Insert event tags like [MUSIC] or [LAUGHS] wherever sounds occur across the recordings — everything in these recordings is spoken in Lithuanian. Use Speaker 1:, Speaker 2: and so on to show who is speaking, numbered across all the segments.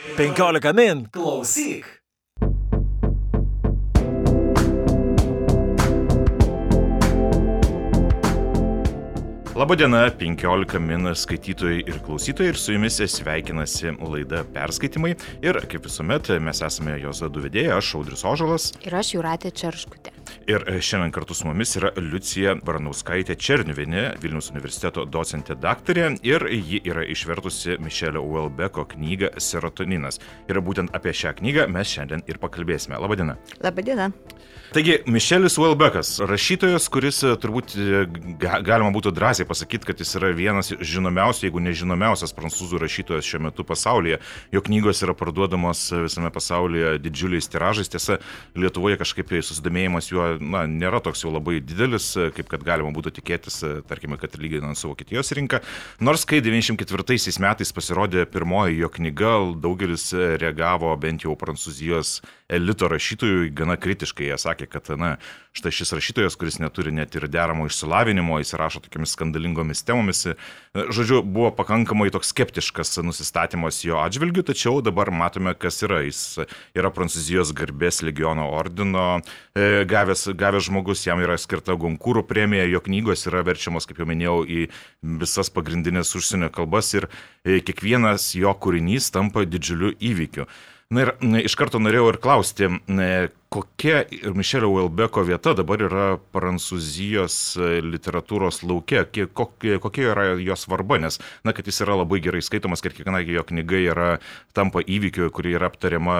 Speaker 1: 15 min klausyk.
Speaker 2: Labadiena, 15 min skaitytojai ir klausytojai ir su jumis sveikinasi laida Perskaitimai. Ir kaip visuomet mes esame jos du vedėjai, aš Audrius Ožalas.
Speaker 3: Ir aš Juratė Čerškutė.
Speaker 2: Ir šiandien kartu su mumis yra Liucija Baranauskaitė Černiuvinė, Vilnius universiteto docentė daktarė ir ji yra išvertusi Mišelio Uelbeko knygą Serotoninas. Ir būtent apie šią knygą mes šiandien ir pakalbėsime. Labadiena.
Speaker 4: Labadiena.
Speaker 2: Taigi, Mišelis Uelbekas, rašytojas, kuris e, turbūt e, ga, galima būtų drąsiai pasakyti, kad jis yra vienas žinomiausių, jeigu nežinomiausias prancūzų rašytojas šiuo metu pasaulyje. Jo knygos yra parduodamos visame pasaulyje didžiuliais tiražais. Tiesa, Lietuvoje kažkaip susidomėjimas juo na, nėra toks jau labai didelis, kaip kad galima būtų tikėtis, tarkime, kad lyginant su Vokietijos rinka. Nors kai 94 metais pasirodė pirmoji jo knyga, daugelis reagavo bent jau prancūzijos elito rašytojų gana kritiškai. Jie sakė, kad, na, štai šis rašytojas, kuris neturi net ir deramo išsilavinimo, jis rašo tokiamis skandalingomis temomis. Žodžiu, buvo pakankamai toks skeptiškas nusistatymas jo atžvilgiu, tačiau dabar matome, kas yra. Jis yra Prancūzijos garbės legiono ordino e, gavęs, gavęs žmogus, jam yra skirta Gonkūrų premija, jo knygos yra verčiamos, kaip jau minėjau, į visas pagrindinės užsienio kalbas ir e, kiekvienas jo kūrinys tampa didžiuliu įvykiu. Na ir iš karto norėjau ir klausti, kokia ir Mišelio Uelbeko vieta dabar yra prancūzijos e, literatūros laukia, kokia, kokia yra jo svarba, nes, na, kad jis yra labai gerai skaitomas, kad kiekviena jo knyga yra tampa įvykiu, kuri yra aptariama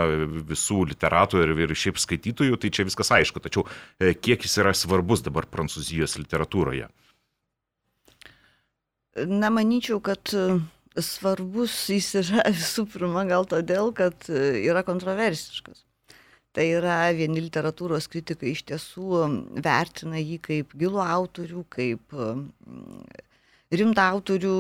Speaker 2: visų literatų ir, ir šiaip skaitytojų, tai čia viskas aišku, tačiau e, kiek jis yra svarbus dabar prancūzijos literatūroje?
Speaker 4: Na, manyčiau, kad svarbus jis yra [LAUGHS] visų pirma gal todėl, kad e, yra kontroversiškas. Tai yra vieni literatūros kritikai iš tiesų vertina jį kaip gilų autorių, kaip rimtą autorių,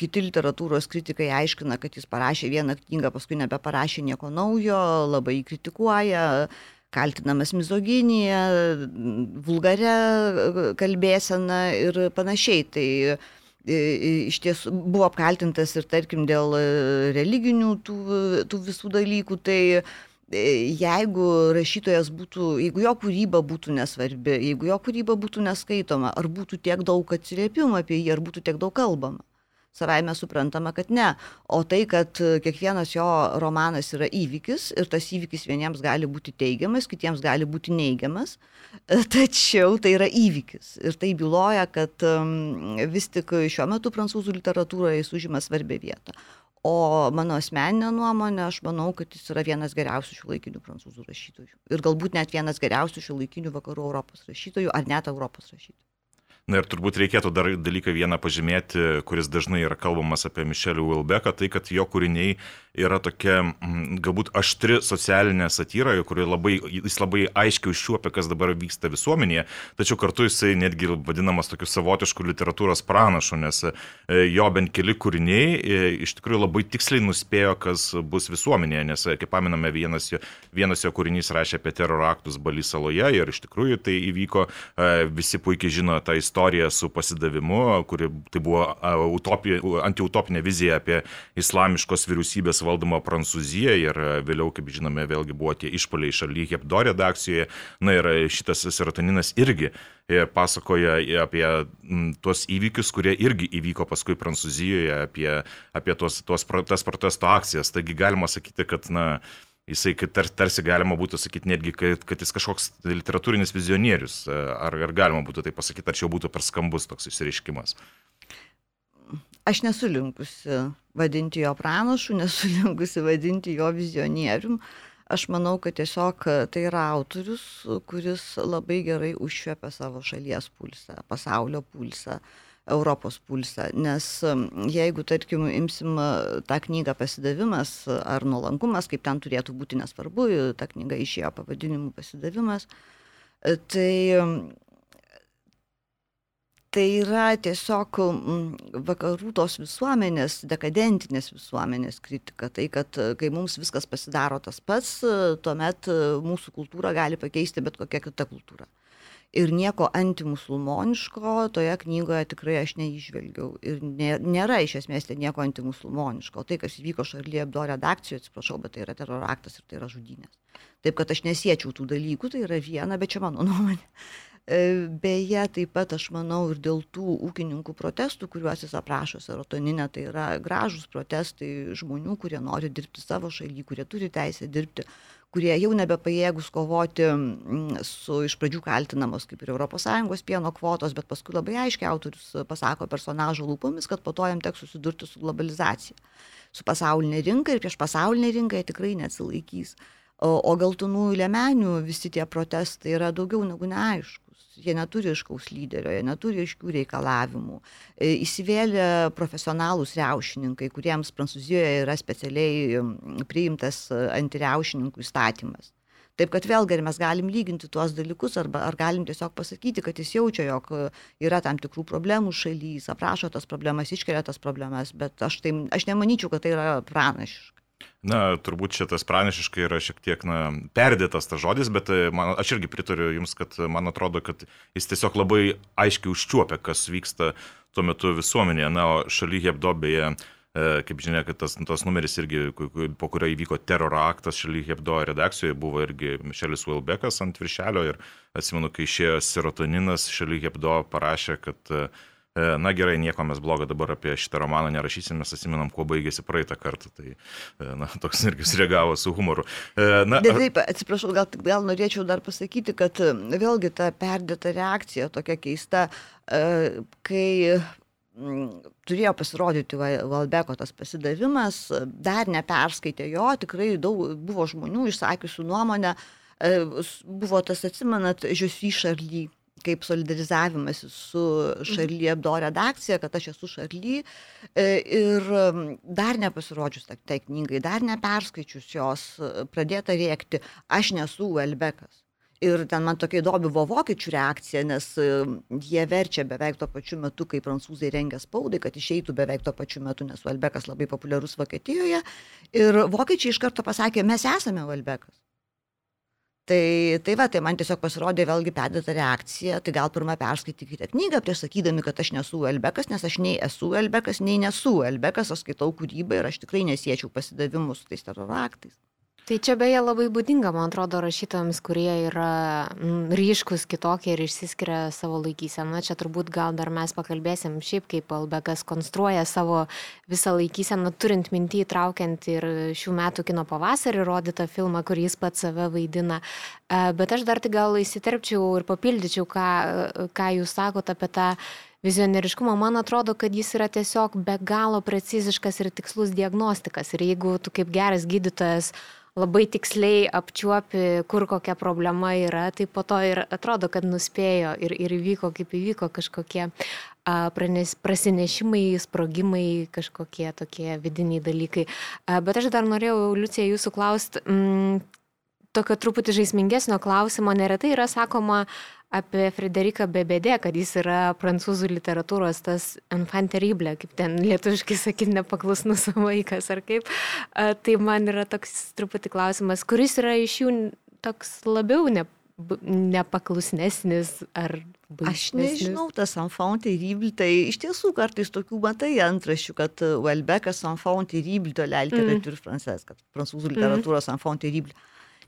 Speaker 4: kiti literatūros kritikai aiškina, kad jis parašė vieną knygą, paskui nebeparašė nieko naujo, labai kritikuoja, kaltinamas mizoginija, vulgaria kalbėsena ir panašiai. Tai iš ties buvo apkaltintas ir tarkim dėl e, religinių tų, tų visų dalykų, tai e, jeigu rašytojas būtų, jeigu jo kūryba būtų nesvarbi, jeigu jo kūryba būtų neskaitoma, ar būtų tiek daug atsiliepimų apie jį, ar būtų tiek daug kalbama. Savaime suprantama, kad ne. O tai, kad kiekvienas jo romanas yra įvykis ir tas įvykis vieniems gali būti teigiamas, kitiems gali būti neigiamas, tačiau tai yra įvykis. Ir tai byloja, kad vis tik šiuo metu prancūzų literatūroje jis užima svarbę vietą. O mano asmeninė nuomonė, aš manau, kad jis yra vienas geriausių šių laikinių prancūzų rašytojų. Ir galbūt net vienas geriausių šių laikinių vakarų Europos rašytojų, ar net Europos rašytojų.
Speaker 2: Na ir turbūt reikėtų dar dalyką vieną pažymėti, kuris dažnai yra kalbamas apie Mišelį Wilbeką, tai kad jo kūriniai yra tokia mm, galbūt aštri socialinė satyra, kuri labai, jis labai aiškiai užšiuopia, kas dabar vyksta visuomenėje, tačiau kartu jisai netgi vadinamas tokiu savotišku literatūros pranašu, nes e, jo bent keli kūriniai e, iš tikrųjų labai tiksliai nuspėjo, kas bus visuomenėje, nes, e, kaip paminame, vienas jo, vienas jo kūrinys rašė apie teroro aktus Balysaloje ir iš tikrųjų tai įvyko, visi puikiai žino tą istoriją su pasidavimu, kuri tai buvo utopija, antiutopinė vizija apie islamiškos vyriausybės valdomą Prancūziją ir vėliau, kaip žinome, vėlgi buvo tie išpoliai šaly Hebdo redakcijoje. Na ir šitas serotoninas irgi e, pasakoja apie tuos įvykius, kurie irgi įvyko paskui Prancūzijoje, apie, apie tuos, tuos, tas protesto akcijas. Taigi galima sakyti, kad, na, jisai tar, tarsi galima būtų sakyti netgi, kad, kad jis kažkoks literatūrinis vizionierius. Ar, ar galima būtų tai pasakyti, ar čia jau būtų per skambus toks išsireiškimas?
Speaker 4: Aš nesu linkusi vadinti jo pranašu, [LAUGHS] nesu linkusi vadinti jo vizionierium. Aš manau, kad tiesiog tai yra autorius, kuris labai gerai užšiopia savo šalies pulsą, pasaulio pulsą. Europos pulsą. Nes jeigu, tarkim, imsim tą knygą pasidavimas ar nuolankumas, kaip ten turėtų būti nesvarbu, ta knyga išėjo pavadinimu pasidavimas, tai tai yra tiesiog vakarų tos visuomenės, dekadentinės visuomenės kritika. Tai, kad kai mums viskas pasidaro tas pats, tuomet mūsų kultūrą gali pakeisti bet kokia kita kultūra. Ir nieko antimusulmoniško toje knygoje tikrai aš neižvelgiau. Ir nėra iš esmės ten nieko antimusulmoniško. Tai, kas įvyko Šarlie Abdo redakcijoje, atsiprašau, bet tai yra teroraktas ir tai yra žudynės. Taip, kad aš nesiečiau tų dalykų, tai yra viena, bet čia mano [LAUGHS] nuomonė. E, beje, taip pat aš manau ir dėl tų ūkininkų protestų, kuriuos jis aprašo serotoninė, tai yra gražus protestai žmonių, kurie nori dirbti savo šalyje, kurie turi teisę dirbti, kurie jau nebepajėgus kovoti mm, su iš pradžių kaltinamos kaip ir ES pieno kvotos, bet paskui labai aiškiai autorius pasako personažo lūpomis, kad po to jam teks susidurti su globalizacija, su pasaulinė rinka ir prieš pasaulinę rinką jie tikrai neatsilaikys. O, o galtonųjų lėmenių visi tie protestai yra daugiau negu neaišku jie neturi iškaus lyderio, jie neturi aiškių reikalavimų. E, įsivėlė profesionalūs riaušininkai, kuriems Prancūzijoje yra specialiai priimtas e, antiriaušininkų įstatymas. Taip kad vėlgi, ar mes galim lyginti tuos dalykus, arba ar galim tiesiog pasakyti, kad jis jaučia, jog e, yra tam tikrų problemų šalyje, aprašo tas problemas, iškelia tas problemas, bet aš, tai, aš nemanyčiau, kad tai yra pranašiška.
Speaker 2: Na, turbūt šitas pranešiškai yra šiek tiek na, perdėtas tas žodis, bet e, man, aš irgi pritariu Jums, kad man atrodo, kad jis tiesiog labai aiškiai užčiuopia, kas vyksta tuo metu visuomenėje. Na, o šaly Hebdobėje, kaip žinia, kad tas, tas numeris irgi, po kurio įvyko teroro aktas šaly Hebdo redakcijoje, buvo irgi Mišelis Wilbekas ant viršelio ir atsimenu, kai išėjo serotoninas, šaly Hebdo parašė, kad uh, E, na gerai, nieko mes blogo dabar apie šitą romaną nerašysim, mes atsimenam, kuo baigėsi praeitą kartą. Tai, e, na, toks irgi sureagavo su humoru.
Speaker 4: E, na, Bet taip, atsiprašau, gal, gal norėčiau dar pasakyti, kad vėlgi ta perdėta reakcija tokia keista, kai turėjo pasirodyti Valbeko tas pasidavimas, dar neperskaitė jo, tikrai daug buvo žmonių išsakiusių nuomonę, buvo tas, atsimenat, Žiusy Šarly kaip solidarizavimas su Šarly mhm. Abdo redakcija, kad aš esu Šarly e, ir dar nepasirodžius tai knygai, dar neperskaičius jos, pradėta rėkti, aš nesu Elbekas. Ir ten man tokia įdomi buvo vokiečių reakcija, nes jie verčia beveik tuo pačiu metu, kai prancūzai rengia spaudai, kad išeitų beveik tuo pačiu metu, nes Valbekas labai populiarus Vokietijoje. Ir vokiečiai iš karto pasakė, mes esame Valbekas. Tai, tai va, tai man tiesiog pasirodė vėlgi perdėta reakcija, tai gal pirmą perskaitykite knygą prieš sakydami, kad aš nesu Elbekas, nes aš nei esu Elbekas, nei nesu Elbekas, aš skaitau kūrybą ir aš tikrai nesiečiau pasidavimus su tais teroro aktais.
Speaker 3: Tai čia beje labai būdinga, man atrodo, rašytojams, kurie yra ryškus kitokie ir išsiskiria savo laikyseną. Čia turbūt gal dar mes pakalbėsim šiaip, kaip Albekas konstruoja savo visą laikyseną, turint mintį įtraukiant ir šių metų kino pavasarį rodytą filmą, kurį jis pats save vaidina. E, bet aš dar tik gal įsiterpčiau ir papildyčiau, ką, ką jūs sakote apie tą vizionieriškumą, man atrodo, kad jis yra tiesiog be galo preciziškas ir tikslus diagnostikas. Ir jeigu tu kaip geras gydytojas labai tiksliai apčiuopi, kur kokia problema yra, tai po to ir atrodo, kad nuspėjo ir, ir įvyko, kaip įvyko kažkokie pranes, prasinešimai, sprogimai, kažkokie tokie vidiniai dalykai. Bet aš dar norėjau, Liucija, jūsų klausti, mm, tokio truputį žaismingesnio klausimo, neretai yra sakoma, apie Frederiką Bebedė, kad jis yra prancūzų literatūros tas enfant terrible, kaip ten lietuviškai sakyti, nepaklusnus [LAUGHS] vaikas ar kaip. Tai man yra toks truputį klausimas, kuris yra iš jų toks labiau ne, nepaklusnesnis ar
Speaker 4: Aš nežinau, tas enfant terrible, tai iš tiesų kartais tokių matai antrašių, kad Welbeckas enfant terrible de la littérature mm. française, kad prancūzų literatūros mm. enfant terrible.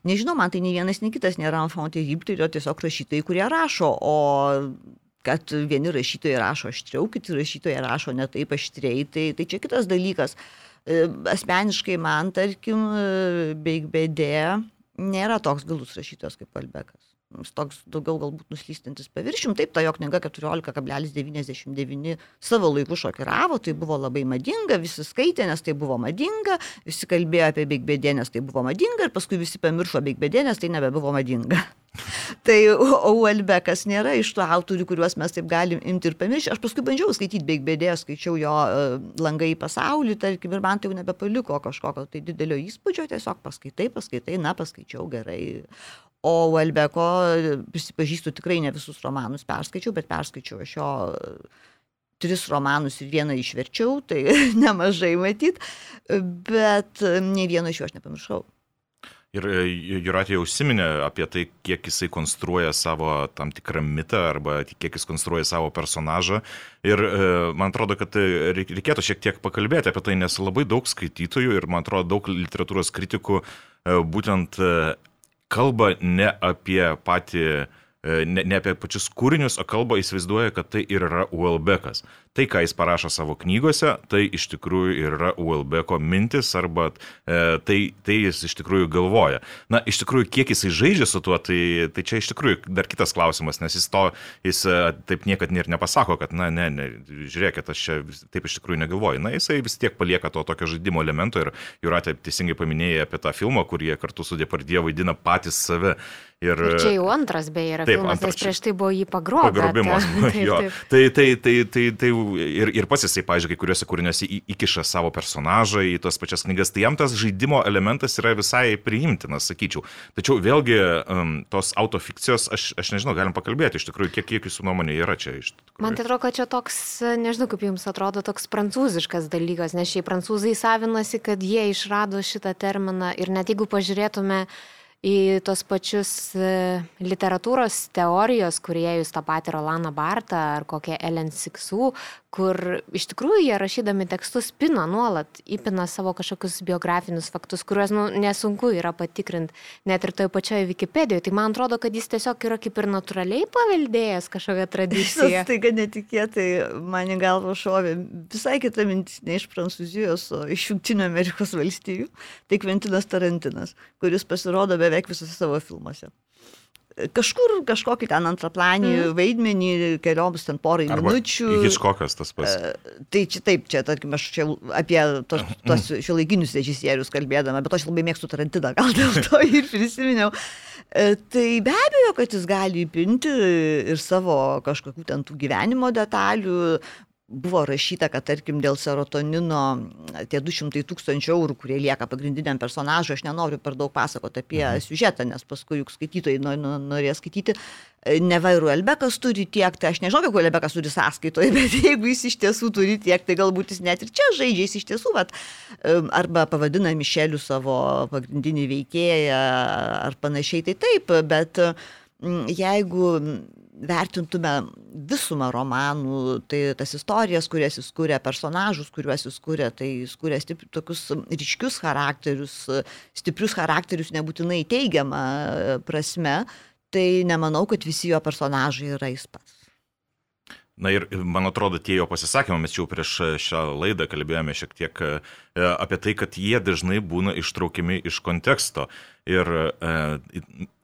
Speaker 4: Nežinau, man tai nei vienas, nei kitas nėra enfant terrible, tai yra tiesiog rašytojai, kurie rašo, o kad vieni rašytojai rašo aštriau, kiti rašytojai rašo ne taip aštriai, tai, tai čia kitas dalykas. E, asmeniškai man, tarkim, e, Beigbedė nėra toks gilus rašytojas kaip Albekas toks daugiau galbūt nuslystantis paviršium. Taip, ta jo knyga 14,99 savo laiku šokiravo, tai buvo labai madinga, visi skaitė, nes tai buvo madinga, visi kalbėjo apie Beigbėdė, nes tai buvo madinga ir paskui visi pamiršo Beigbėdė, nes tai nebebuvo madinga. [LAUGHS] tai Uelbekas nėra iš tų autorių, kuriuos mes taip galim imti ir pamiršti. Aš paskui bandžiau skaityti Beigbėdė, skaičiau jo uh, langai į pasaulį, tarkim, ir man tai jau nebepaliko kažkokio tai didelio įspūdžio, tiesiog paskaitai, paskaitai, na, paskaičiau gerai. O Welbeko, prisipažįstu, tikrai ne visus romanus perskaičiau, bet perskaičiau aš jo tris romanus ir vieną išverčiau, tai [LAUGHS] nemažai matyt, bet ne vieno iš jų aš nepamiršau.
Speaker 2: Ir e, Juratė jau užsiminė apie tai, kiek jisai konstruoja savo tam tikrą mitą arba kiek jis konstruoja savo personažą. Ir e, man atrodo, kad reikėtų šiek tiek pakalbėti apie tai, nes labai daug skaitytojų ir man atrodo daug literatūros kritikų būtent kalba ne apie patį ne, ne apie pačius kūrinius, o kalba įsivaizduoja, kad tai ir yra Uelbekas tai, ką jis parašo savo knygose, tai iš tikrųjų yra Uelbeko mintis arba e, tai, tai jis iš tikrųjų galvoja. Na, iš tikrųjų, kiek jisai žaidžia su tuo, tai, tai čia iš tikrųjų dar kitas klausimas, nes jis to, jis e, taip niekad ir nepasako, kad, na, ne, ne, žiūrėkit, aš čia taip iš tikrųjų negalvoju. Na, jisai vis tiek palieka to tokio žaidimo elemento ir Juratė teisingai paminėjo apie tą filmą, kur jie kartu su Depardie vaidina patys save.
Speaker 3: Ir, ir čia jau antras beje yra taip, filmas, antras, nes prieš tai buvo jį pagrobęs.
Speaker 2: Pagrobimas. [LAUGHS] taip, taip. Tai, tai, tai, tai, tai ir, ir pats jisai, pažiūrėjau, kai kuriuose kūriniuose įkiša savo personažą į tos pačias knygas, tai jam tas žaidimo elementas yra visai priimtinas, sakyčiau. Tačiau vėlgi um, tos autofikcijos, aš, aš nežinau, galim pakalbėti iš tikrųjų, kiek, kiek jūsų nuomonė yra čia iš tikrųjų.
Speaker 3: Man tai atrodo, kad čia toks, nežinau, kaip jums atrodo, toks prancūziškas dalykas, nes šiai prancūzai savinasi, kad jie išrado šitą terminą ir net jeigu pažiūrėtume, į tos pačius e, literatūros teorijos kuriejus, tą patį Rolaną Bartą ar kokią Ellen Siksų, kur iš tikrųjų jie rašydami tekstus pina nuolat, įpina savo kažkokius biografinius faktus, kuriuos nu, nesunku yra patikrinti net ir toje pačioje Wikipedijoje. Tai man atrodo, kad jis tiesiog yra kaip ir natūraliai paveldėjęs kažkokią tradiciją.
Speaker 4: Tai kad netikėtai man į galvą šovė visai kita mintis, ne iš Prancūzijos, o iš Junktinių Amerikos valstijų. Tai Kventinas Tarantinas, kuris pasirodo beveik visose savo filmuose kažkur kažkokį ten antraplanį mm. vaidmenį, kelioms ten porai Arba minučių.
Speaker 2: Hitchcockas tas pats.
Speaker 4: Uh, tai čia taip, čia, tarkim, aš čia apie tos, tos šiuolaikinius režisierius kalbėdama, bet aš labai mėgstu Tarantiną, gal dėl to [LAUGHS] ir prisiminiau. Uh, tai be abejo, kad jis gali įpinti ir savo kažkokių ten tų gyvenimo detalių, buvo rašyta, kad tarkim dėl serotonino tie 200 tūkstančių eurų, kurie lieka pagrindiniam personažui, aš nenoriu per daug pasakoti apie mhm. siužetą, nes paskui juk skaitytojai norės skaityti, neva ir Uelbekas turi tiek, tai aš nežinau, kiek Uelbekas turi sąskaitoje, [LAUGHS] bet jeigu jis iš tiesų turi tiek, tai galbūt jis net ir čia žaidžia, jis iš tiesų, vat, arba pavadina Mišeliu savo pagrindinį veikėją ar panašiai, tai taip, bet jeigu vertintume visumą romanų, tai tas istorijas, kurias jis kūrė, personažus, kuriuos jis kūrė, tai jis kūrė stip, tokius ryškius charakterius, stiprius charakterius nebūtinai teigiamą prasme, tai nemanau, kad visi jo personažai yra jis pats.
Speaker 2: Na ir man atrodo, tie jo pasisakymai, mes jau prieš šią laidą kalbėjome šiek tiek e, apie tai, kad jie dažnai būna ištraukiami iš konteksto. Ir e,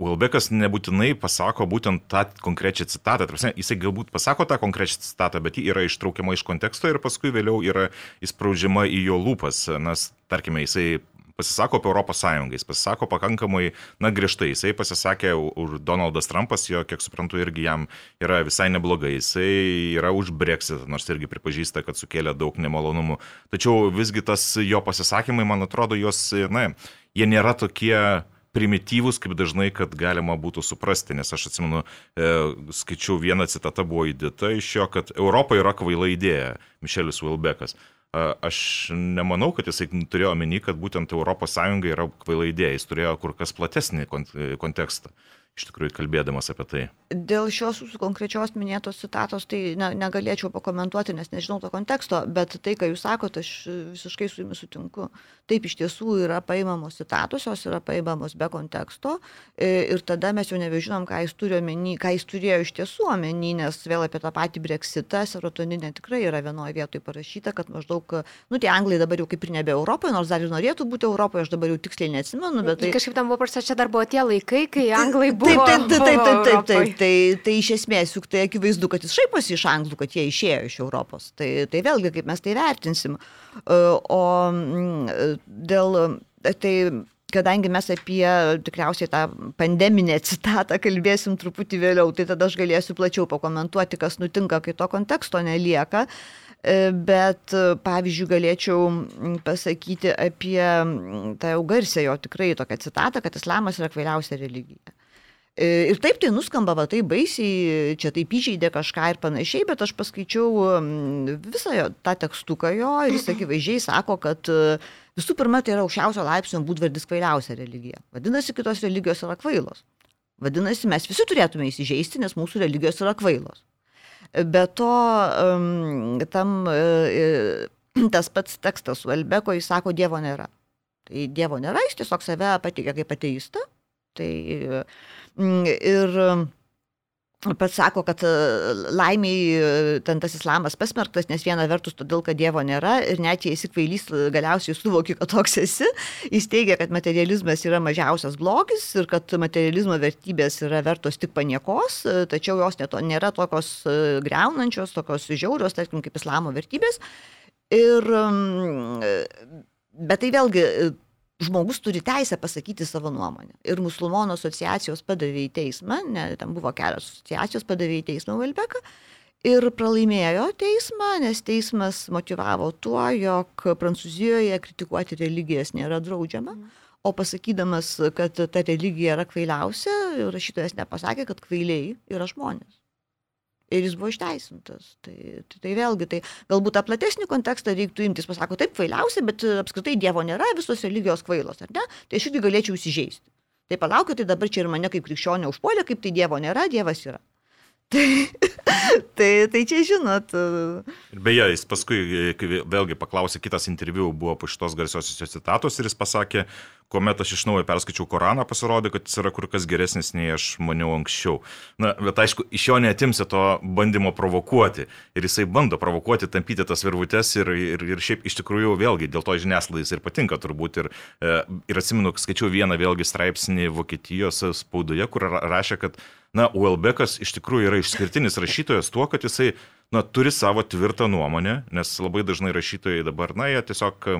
Speaker 2: Ulbekas nebūtinai pasako būtent tą konkrečią citatą. Tarsi, jisai galbūt pasako tą konkrečią citatą, bet ji yra ištraukiama iš konteksto ir paskui vėliau yra įspraudžiama į jo lūpas. Nes, tarkime, jisai pasisako apie Europos Sąjungą, jis pasisako pakankamai, na, griežtai, jisai pasisakė už Donaldas Trumpas, jo, kiek suprantu, irgi jam yra visai neblogai, jisai yra už Brexit, nors irgi pripažįsta, kad sukėlė daug nemalonumų. Tačiau visgi tas jo pasisakymai, man atrodo, jos, na, jie nėra tokie primityvus, kaip dažnai, kad galima būtų suprasti, nes aš atsimenu, e, skaičiau vieną citatą buvo įdėta iš jo, kad Europa yra kvaila idėja, Mišelis Wilbekas. Aš nemanau, kad jisai turėjo omeny, kad būtent ES yra kvaila idėja, jis turėjo kur kas platesnį kontekstą iš tikrųjų kalbėdamas apie tai.
Speaker 4: Dėl šios jūsų konkrečios minėtos citatos, tai ne, negalėčiau pakomentuoti, nes nežinau to konteksto, bet tai, ką jūs sakote, aš visiškai su jumis sutinku. Taip iš tiesų yra paimamos citatos, jos yra paimamos be konteksto e, ir tada mes jau nebežinom, ką jis, omeny, ką jis turėjo iš tiesų omeny, nes vėl apie tą patį breksitą, serotoninė tikrai yra vienoje vietoje parašyta, kad maždaug, nu tie anglai dabar jau kaip ir nebe Europoje, nors dar ir norėtų būti Europoje, aš dabar jau tiksliai neatsimenu, bet tai...
Speaker 3: Kažkaip tam buvo prašta, čia dar buvo tie laikai, kai [LAUGHS] anglai buvo
Speaker 4: Taip, taip, taip, taip, taip, taip, taip. Tai, tai iš esmės, juk tai akivaizdu, kad jis šaiposi iš anglų, kad jie išėjo iš Europos. Tai, tai vėlgi, kaip mes tai vertinsim. E, o mm, dėl, tai kadangi mes apie tikriausiai tą pandeminę citatą kalbėsim truputį vėliau, tai tada aš galėsiu plačiau pakomentuoti, kas nutinka, kai to konteksto nelieka. E, bet, pavyzdžiui, galėčiau pasakyti apie tą jau garsę jo tikrai tokią citatą, kad islamas yra kvailiausia religija. E, ir taip tai nuskamba, va, tai baisiai, čia taip įžeidė kažką ir panašiai, bet aš paskaičiau visą jo, tą tekstuką jo ir jis akivaizdžiai sako, kad e, visų pirma tai yra aukščiausio laipsnio būdvardis kvailiausia religija. Vadinasi, kitos religijos yra kvailos. Vadinasi, mes visi turėtume įsižeisti, nes mūsų religijos yra kvailos. Be to, tam, e, tas pats tekstas su Elbeko, jis sako, Dievo nėra. Tai Dievo nėra, jis tiesiog save patikė kaip ateistą. Tai ir pats sako, kad e, laimiai e, ten tas islamas pasmerktas, nes viena vertus todėl, kad Dievo nėra ir net jei esi kvailys, galiausiai suvoki, kad toks esi. Jis teigia, kad materializmas yra mažiausias blogis ir kad materializmo vertybės yra vertos tik paniekos, e, tačiau jos neto, nėra tokios greunančios, tokios žiaurios, tarkim, kaip islamo vertybės. Ir, bet tai vėlgi žmogus turi teisę pasakyti savo nuomonę. Ir musulmonų asociacijos padavė į teismą, ne, ten buvo kelios asociacijos, padavė į teismą Valbeką. Ir pralaimėjo teismą, nes teismas motivavo tuo, jog Prancūzijoje kritikuoti religijas nėra draudžiama. O pasakydamas, kad ta religija yra kvailiausia, rašytojas nepasakė, kad kvailiai yra žmonės ir jis buvo išteisintas. Tai, tai, tai vėlgi, tai galbūt tą platesnį kontekstą reiktų imtis, pasako, taip kvailiausia, bet apskritai Dievo nėra, visos religijos kvailos, ar ne? Tai aš irgi galėčiau įsižeisti. Tai palaukit, tai dabar čia ir mane kaip krikščionė užpuolė, kaip tai Dievo nėra, Dievas yra. [LAUGHS] Tai, tai, tai čia žinot.
Speaker 2: Ir beje, jis paskui, vėlgi paklausė, kitas interviu buvo po šitos garsiosios citatos ir jis pasakė, kuomet aš iš naujo perskaičiau Koraną, pasirodė, kad jis yra kur kas geresnis nei aš maniau anksčiau. Na, bet aišku, iš jo netimsi to bandymo provokuoti. Ir jisai bando provokuoti, tampyti tas virvutes ir, ir, ir šiaip iš tikrųjų vėlgi dėl to žiniasklaidai ir patinka turbūt. Ir, e, ir atsimenu, skaičiau vieną vėlgi straipsnį Vokietijos spaudoje, kur rašė, kad na, Uelbekas iš tikrųjų yra išskirtinis rašytojas tuo, kad jisai, na, turi savo tvirtą nuomonę, nes labai dažnai rašytojai dabar, na, jie tiesiog,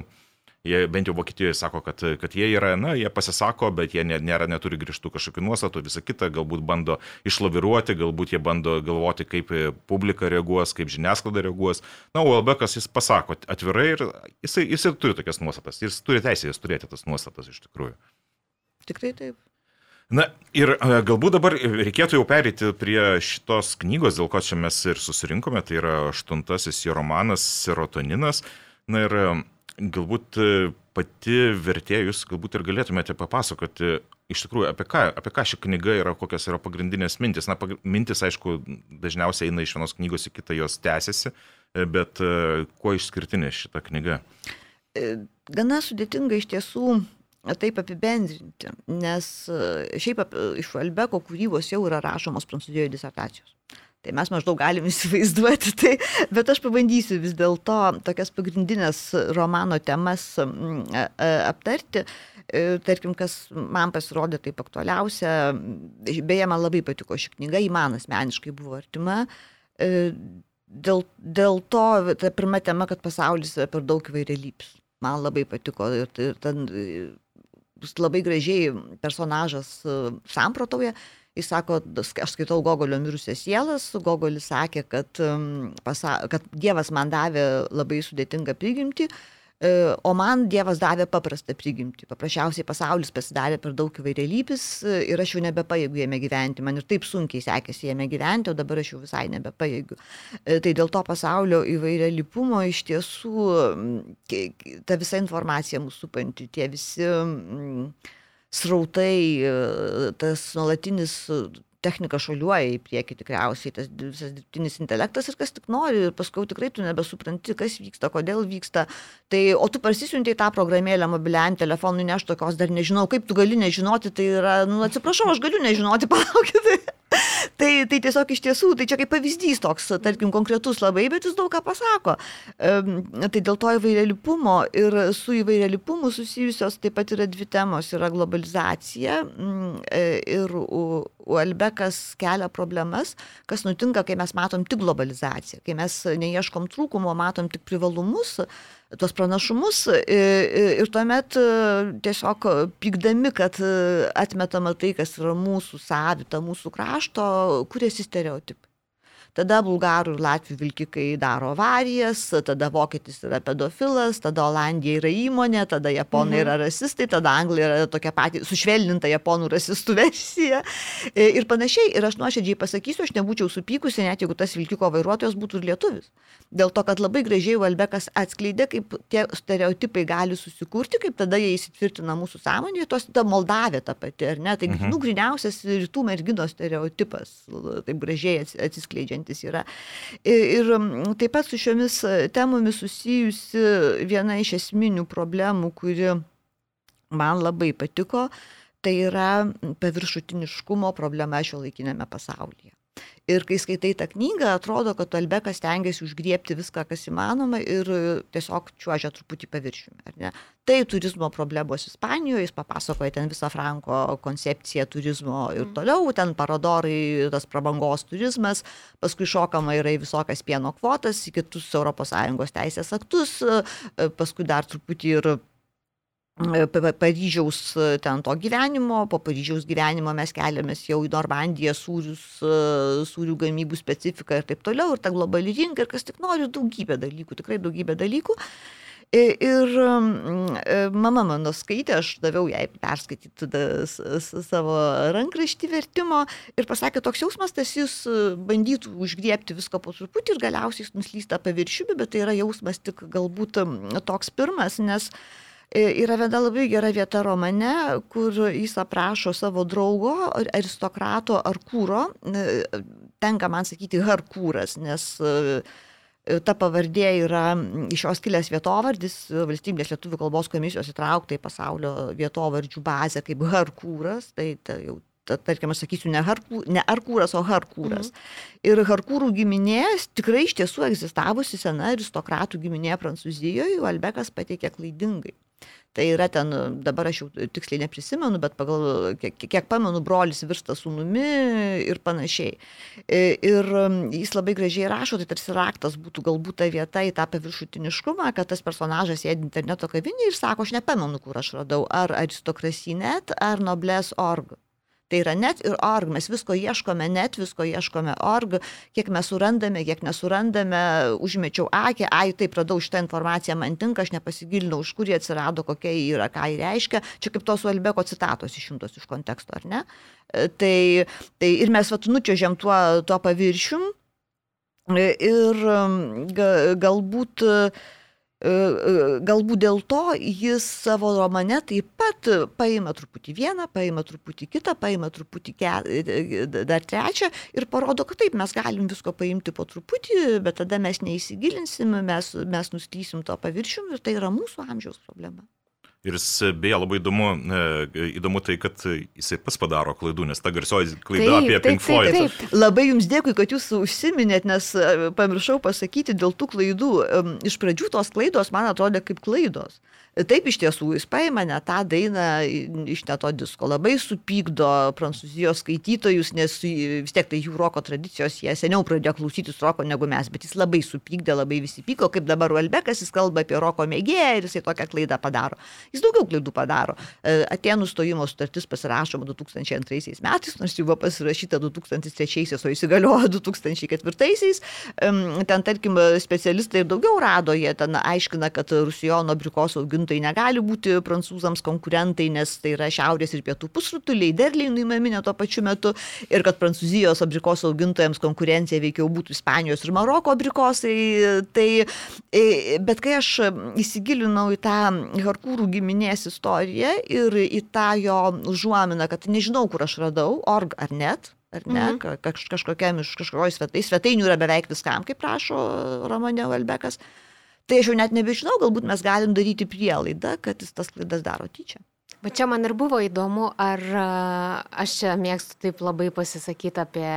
Speaker 2: jie bent jau Vokietijoje sako, kad, kad jie yra, na, jie pasisako, bet jie nėra, neturi grįžtų kažkokių nuostatų, visą kitą, galbūt bando išlaviruoti, galbūt jie bando galvoti, kaip publika reaguos, kaip žiniasklaida reaguos. Na, Uelbekas jis pasako atvirai ir jisai, jisai turi tokias nuostatas, jis turi teisę jas turėti tas nuostatas iš tikrųjų.
Speaker 4: Tikrai taip.
Speaker 2: Na ir e, galbūt dabar reikėtų jau perėti prie šitos knygos, dėl ko čia mes ir susirinkome, tai yra aštuntasis jo romanas Serotoninas. Na ir e, galbūt e, pati vertėja, jūs galbūt ir galėtumėte papasakoti iš tikrųjų apie ką, apie ką ši knyga yra, kokios yra pagrindinės mintis. Na, mintis, aišku, dažniausiai eina iš vienos knygos į kitą, jos tęsiasi, bet kuo išskirtinė šita knyga?
Speaker 4: Gana sudėtinga iš tiesų taip apibendrinti, nes e, šiaip iš Albeko kūrybos jau yra rašomos Prancūzijoje disertacijos. Tai mes maždaug galim [LAUGHS] įsivaizduoti tai, bet aš pabandysiu vis dėlto tokias pagrindinės romano temas aptarti. E, tarkim, kas man pasirodė taip aktualiausia, beje, man labai patiko ši knyga, į man asmeniškai buvo artima. E, dėl, dėl to, ta pirma tema, kad pasaulis yra per daug įvairialypis. Man labai patiko ir, ir ten labai gražiai personažas e, samprotauja. Jis sako, aš skaitau Gogolio mirusias sielas, Gogolis sakė, kad, pasa, kad Dievas man davė labai sudėtingą prigimtį, E, o man Dievas davė paprastą prigimtį. Paprasčiausiai pasaulis pasidarė per daug įvairialypis e, ir aš jau nebepajėgiu jame gyventi. Man ir taip sunkiai sekėsi jame gyventi, o dabar aš jau visai nebepajėgiu. E, tai dėl to pasaulio įvairialypumo iš tiesų ta visa informacija mūsų supanti, tie visi srautai, tas nuolatinis technika šuoliuoja į priekį tikriausiai, tas visas dirbtinis intelektas ir kas tik nori, ir paskui tikrai tu nebesupranti, kas vyksta, kodėl vyksta. Tai, o tu parsisiunti tą programėlę mobiliajam telefonui, ne aš tokios dar nežinau, kaip tu gali nežinoti, tai yra, nu atsiprašau, aš galiu nežinoti, [LAUGHS] palaukit tai, tai tiesiog iš tiesų, tai čia kaip pavyzdys toks, tarkim, konkretus labai, bet jis daug ką pasako. Tai dėl to įvairialipumo ir su įvairialipumu susijusios taip pat yra dvi temos - yra globalizacija mm, e, ir Uelbekas kelia problemas, kas nutinka, kai mes matom tik globalizaciją, kai mes neieškom trūkumo, matom tik privalumus tuos pranašumus ir tuomet e, tiesiog pykdami, kad e, atmetama tai, kas yra mūsų savita, mūsų krašto, kuriasi stereotipai. Tada bulgarų ir latvių vilkikai daro avarijas, tada vokietis yra pedofilas, tada Olandija yra įmonė, tada japonai mhm. yra rasistai, tada anglai yra tokia pati sušvelninta japonų rasistų [LAUGHS] versija e, ir panašiai. Ir aš nuoširdžiai pasakysiu, aš nebūčiau supykusi, net jeigu tas vilkiko vairuotojas būtų lietuvis. Dėl to, kad labai gražiai Valbekas atskleidė, kaip tie stereotipai gali susikurti, kaip tada jie įsitvirtina mūsų sąmonėje, tos ta Moldavė ta pati, ar ne? Tai, mhm. nu, griniausias rytų merginos stereotipas, taip gražiai atsiskleidžiantis yra. Ir, ir taip pat su šiomis temomis susijusi viena iš esminių problemų, kuri man labai patiko, tai yra paviršutiniškumo problema šio laikinėme pasaulyje. Ir kai skaitai tą knygą, atrodo, kad Albekas tengiasi užgriepti viską, kas įmanoma ir tiesiog čiuožia truputį paviršiumi. Tai turizmo problemos Ispanijoje, jis papasakoja ten visą Franko koncepciją turizmo ir mm. toliau, ten paradorai, tas prabangos turizmas, paskui šokama yra į visokias pieno kvotas, į kitus ES teisės aktus, paskui dar truputį ir E, Paryžiaus e, ten to gyvenimo, po Paryžiaus gyvenimo mes keliamės jau į Normandiją, sūrius, e, sūrių gamybų specifiką ir taip toliau, ir ta globali rinka, ir kas tik nori, daugybė dalykų, tikrai daugybė dalykų. Ir mama mano skaitė, aš daviau jai perskaityti savo rankraštį vertimo ir pasakė, toks jausmas, tas jis bandytų užgriepti viską po truputį ir galiausiai jis nuslysta paviršiumi, bet tai yra jausmas tik galbūt toks pirmas, nes uh, E, yra viena labai gera vieta romane, kur jis aprašo savo draugo, aristokrato Arkūro, e, tenka man sakyti Harkūras, nes e, ta pavardė yra iš jos kilęs vietovardis, valstybės lietuvių kalbos komisijos įtraukta į pasaulio vietovardžių bazę kaip Harkūras, tai ta jau tarkim, aš sakysiu, ne, Harkū, ne Arkūras, o Harkūras. Mhm. Ir Harkūrų giminė tikrai iš tiesų egzistavusi sena aristokratų giminė Prancūzijoje, Albekas pateikė klaidingai. Tai yra ten, dabar aš jau tiksliai neprisimenu, bet pagal, kiek, kiek pamenu, brolis virsta sunumi ir panašiai. E, ir jis labai gražiai rašo, tai tarsi raktas būtų galbūt ta vieta į tą paviršutiniškumą, kad tas personažas sėdi interneto kavinėje ir sako, aš nepamenu, kur aš radau, ar aristokrasinet, ar nobles org. Tai yra net ir org, mes visko ieškome, net visko ieškome org, kiek mes surandame, kiek nesurandame, užmečiau akį, ai taip radau šitą informaciją, man tinka, aš nepasigilinau, iš kur jie atsirado, kokia jį yra, ką jį reiškia. Čia kaip tos Uelbeko citatos išimtos iš konteksto, ar ne? E, tai, tai ir mes vat nučiažiam tuo, tuo paviršium. Ir galbūt E, e, galbūt dėl to jis savo romane taip pat paima truputį vieną, paima truputį kitą, paima truputį ke, e, dar trečią ir parodo, kad taip, mes galim visko paimti po truputį, bet tada mes neįsigilinsim, mes, mes nuslysim to paviršium ir tai yra mūsų amžiaus problema.
Speaker 2: Ir jis beje labai įdomu, e, įdomu tai, kad jisai pas padaro klaidų, nes ta garsioji klaida taip, apie Pink Floyd. Taip,
Speaker 4: taip. Labai jums dėkui, kad jūs užsiminėt, nes e, pamiršau pasakyti dėl tų klaidų. Iš pradžių tos klaidos man atrodė kaip klaidos. Taip iš tiesų jis paima ne tą dainą iš ne to disko, labai supykdo prancūzijos skaitytojus, nes vis tiek tai jų roko tradicijos, jie seniau pradėjo klausytis roko negu mes, bet jis labai supykdė, labai visi pyko, kaip dabar Uelbekas, jis kalba apie roko mėgėją ir jisai tokią klaidą padaro. Jis daugiau klaidų padaro. E, Atenų stojimo sutartis pasirašoma 2002 metais, nors jau buvo pasirašyta 2003, o įsigaliojo 2004. Ten, tarkim, specialistai ir daugiau rado, jie ten aiškina, kad Rusijono abrikos augintojai gamintojai negali būti prancūzams konkurentai, nes tai yra šiaurės ir pietų pusrutuliai, derliai nuimami ne tuo pačiu metu ir kad prancūzijos abrikosų augintojams konkurencija veikiau būtų Ispanijos ir Maroko abrikosai. Tai, e, bet kai aš įsigilinau į tą Harkūrų giminės istoriją ir į tą jo užuominą, kad nežinau, kur aš radau, org ar net, ar ne, mhm. Kaž, kažkokiam iš kažkokios svetai, svetainių yra beveik viskam, kaip rašo Romane Valbekas. Tai aš jau net nebežinau, galbūt mes galim daryti prielaidą, kad jis tas klaidas daro tyčia.
Speaker 3: Bet čia man ir buvo įdomu, ar aš čia mėgstu taip labai pasisakyti apie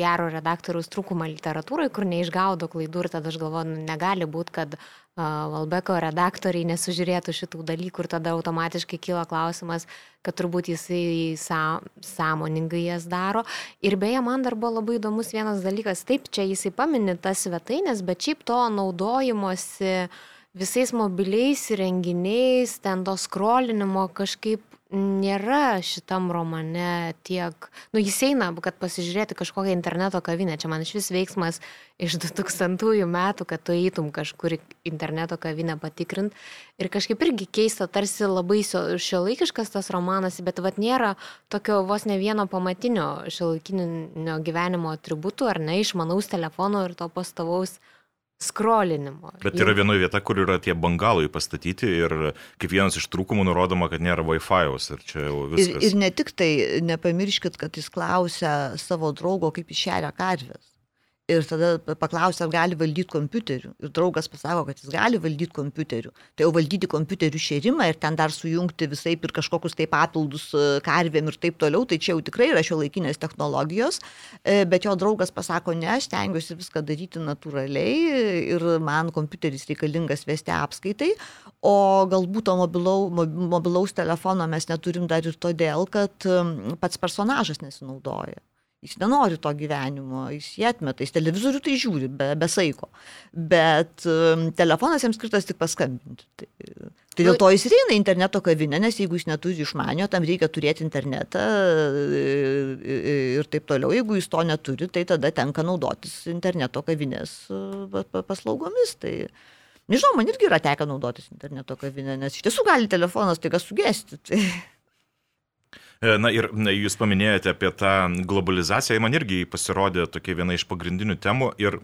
Speaker 3: gero redaktoriaus trūkumą literatūrai, kur neišgaudo klaidų ir tada aš galvoju, nu, negali būti, kad Valbeko redaktoriai nesužiūrėtų šitų dalykų ir tada automatiškai kyla klausimas, kad turbūt jisai sa, sąmoningai jas daro. Ir beje, man dar buvo labai įdomus vienas dalykas, taip, čia jisai paminė tas svetainės, bet šiaip to naudojimosi visais mobiliais įrenginiais, ten to skrolinimo kažkaip nėra šitam romane tiek, nu jis eina, kad pasižiūrėti kažkokią interneto kavinę, čia man šis veiksmas iš 2000 metų, kad tu eitum kažkur interneto kavinę patikrint. Ir kažkaip irgi keista, tarsi labai šiuolaikiškas tas romanas, bet vad nėra tokio vos ne vieno pamatinio šiuolaikinio gyvenimo atributų, ar ne, išmanaus telefono ir to pastovaus skrolinimo.
Speaker 2: Bet yra vienoje vieta, kur yra tie bangalai pastatyti ir kaip vienas iš trūkumų nurodoma, kad nėra Wi-Fi'aus ir čia jau viskas.
Speaker 4: Ir, ir ne tik tai, nepamirškit, kad jis klausia savo draugo, kaip išeria karvės ir tada paklausia, ar gali valdyti kompiuteriu. Ir draugas pasako, kad jis gali valdyti kompiuteriu. Tai jau valdyti kompiuterių šėrimą ir ten dar sujungti visai ir kažkokius tai papildus e, karvėm ir taip toliau, tai čia jau tikrai yra šio laikinės technologijos. E, bet jo draugas pasako, ne, aš stengiuosi viską daryti natūraliai ir man kompiuteris reikalingas vesti apskaitai, o galbūt to mobilau, mobilaus telefono mes neturim dar ir todėl, kad pats personažas nesinaudoja. Jis nenori to gyvenimo, jis jį atmeta, jis televizorių tai žiūri, be, be saiko. Bet um, telefonas jam skirtas tik paskambinti. Tai, tai dėl to jis ir eina į interneto kavinę, nes jeigu jis neturi išmanio, tam reikia turėti internetą ir taip toliau. Jeigu jis to neturi, tai tada tenka naudotis interneto kavinės paslaugomis. Tai, nežinau, man irgi yra tekę naudotis interneto kavinę, nes iš tiesų gali telefonas taiga sugesti. Tai...
Speaker 2: E, na ir na, jūs paminėjote apie tą globalizaciją, man irgi pasirodė tokia viena iš pagrindinių temų ir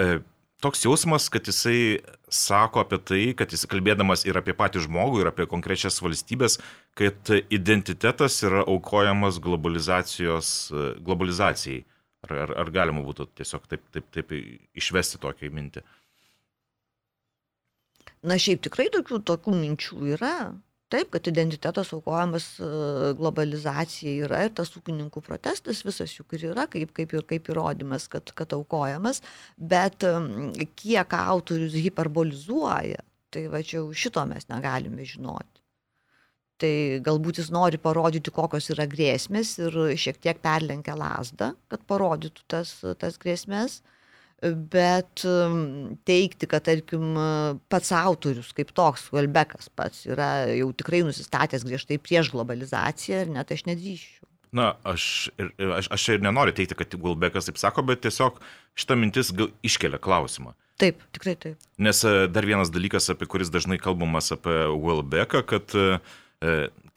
Speaker 2: e, toks jausmas, kad jisai sako apie tai, kad jis kalbėdamas ir apie patį žmogų, ir apie konkrečias valstybės, kad identitetas yra aukojamas e, globalizacijai. Ar, ar, ar galima būtų tiesiog taip, taip, taip išvesti tokią mintį?
Speaker 4: Na šiaip tikrai tokių, tokių minčių yra. Taip, kad identitetas aukojamas e, globalizacijai yra ir tas ūkininkų protestas visas juk ir yra kaip, kaip, ir, kaip įrodymas, kad, kad aukojamas, bet kiek autorius hiperbolizuoja, tai va čia šito mes negalime žinoti. Tai galbūt jis nori parodyti, kokios yra grėsmės ir šiek tiek perlenkia lasdą, kad parodytų tas, tas grėsmės. Uh, bet um, teikti, kad, tarkim, pats autorius kaip toks, Velbekas pats yra jau tikrai nusistatęs griežtai prieš globalizaciją ir net aš nedrįščiau.
Speaker 2: Na, aš, ir, aš, aš ir nenoriu teikti, kad Gulbekas taip sako, bet tiesiog šitą mintis iškelia klausimą.
Speaker 4: Taip, tikrai taip.
Speaker 2: Nes e, dar vienas dalykas, apie kuris dažnai kalbamas apie Welbecką, kad e,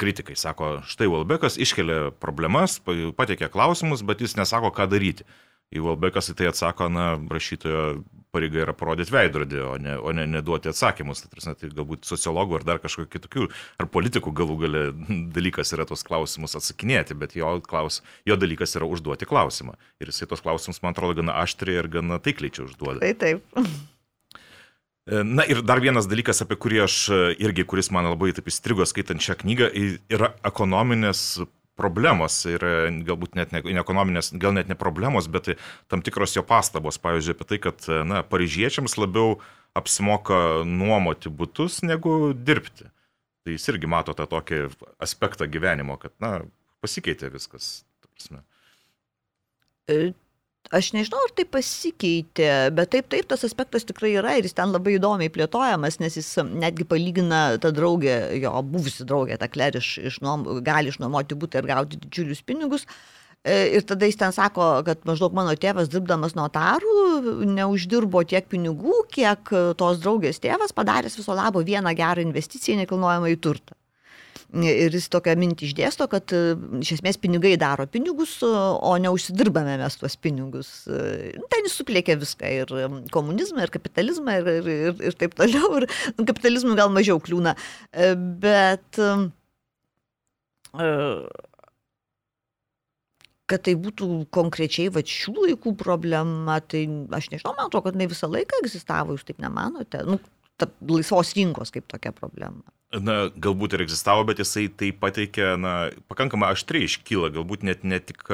Speaker 2: kritikai sako, štai Welbeckas iškelia problemas, pateikia klausimus, bet jis nesako, ką daryti. Ivalbekas į tai atsako, na, rašytojo pareiga yra parodyti veidrodį, o ne, o ne neduoti atsakymus. Tai, prasme, tai galbūt sociologų ar dar kažkokių kitokių, ar politikų galų gale [LAUGHS] dalykas yra tos klausimus atsakinėti, bet jo, klaus, jo dalykas yra užduoti klausimą. Ir jisai tos klausimus, man atrodo, gana aštriai ir gana taikliai čia užduoda.
Speaker 4: Tai taip.
Speaker 2: E, na ir dar vienas dalykas, apie kurį aš irgi, kuris man labai taip įstrigo skaitant šią knygą, yra ekonominės problemos ir galbūt net ne, ne ekonominės, gal net ne problemos, bet tam tikros jo pastabos, pavyzdžiui, apie tai, kad na, paryžiečiams labiau apsimoka nuomoti būtus negu dirbti. Tai jis irgi mato tą tokį aspektą gyvenimo, kad na, pasikeitė viskas.
Speaker 4: E, aš nežinau, ar tai pasikeitė, bet taip, taip, tas aspektas tikrai yra ir jis ten labai įdomiai plėtojamas, nes jis netgi palygina tą draugę, jo buvusi draugė, tą klerį iš, iš nuom, gali išnuomoti būtą ir gauti didžiulius pinigus. E, ir tada jis ten sako, kad maždaug mano tėvas dirbdamas notarų neuždirbo tiek pinigų, kiek tos draugės tėvas padaręs viso labo vieną gerą investiciją nekilnojamą į turtą. Ir jis tokią mintį išdėsto, kad e, iš esmės pinigai daro pinigus, o neužsidirbame mes tuos pinigus. E, ten jis suplėkė viską ir komunizmą, ir kapitalizmą, ir, ir, ir, ir taip toliau. Ir nu, kapitalizmui gal mažiau kliūna. E, bet kad tai būtų konkrečiai va šių laikų problema, tai aš nežinau, man atrodo, kad jinai visą laiką egzistavo, jūs taip nemanote. Nu, ta laisvos rinkos kaip tokia problema
Speaker 2: na, galbūt ir egzistavo, bet jisai tai pateikė, na, pakankamai aštriai iškyla, galbūt net ne tik,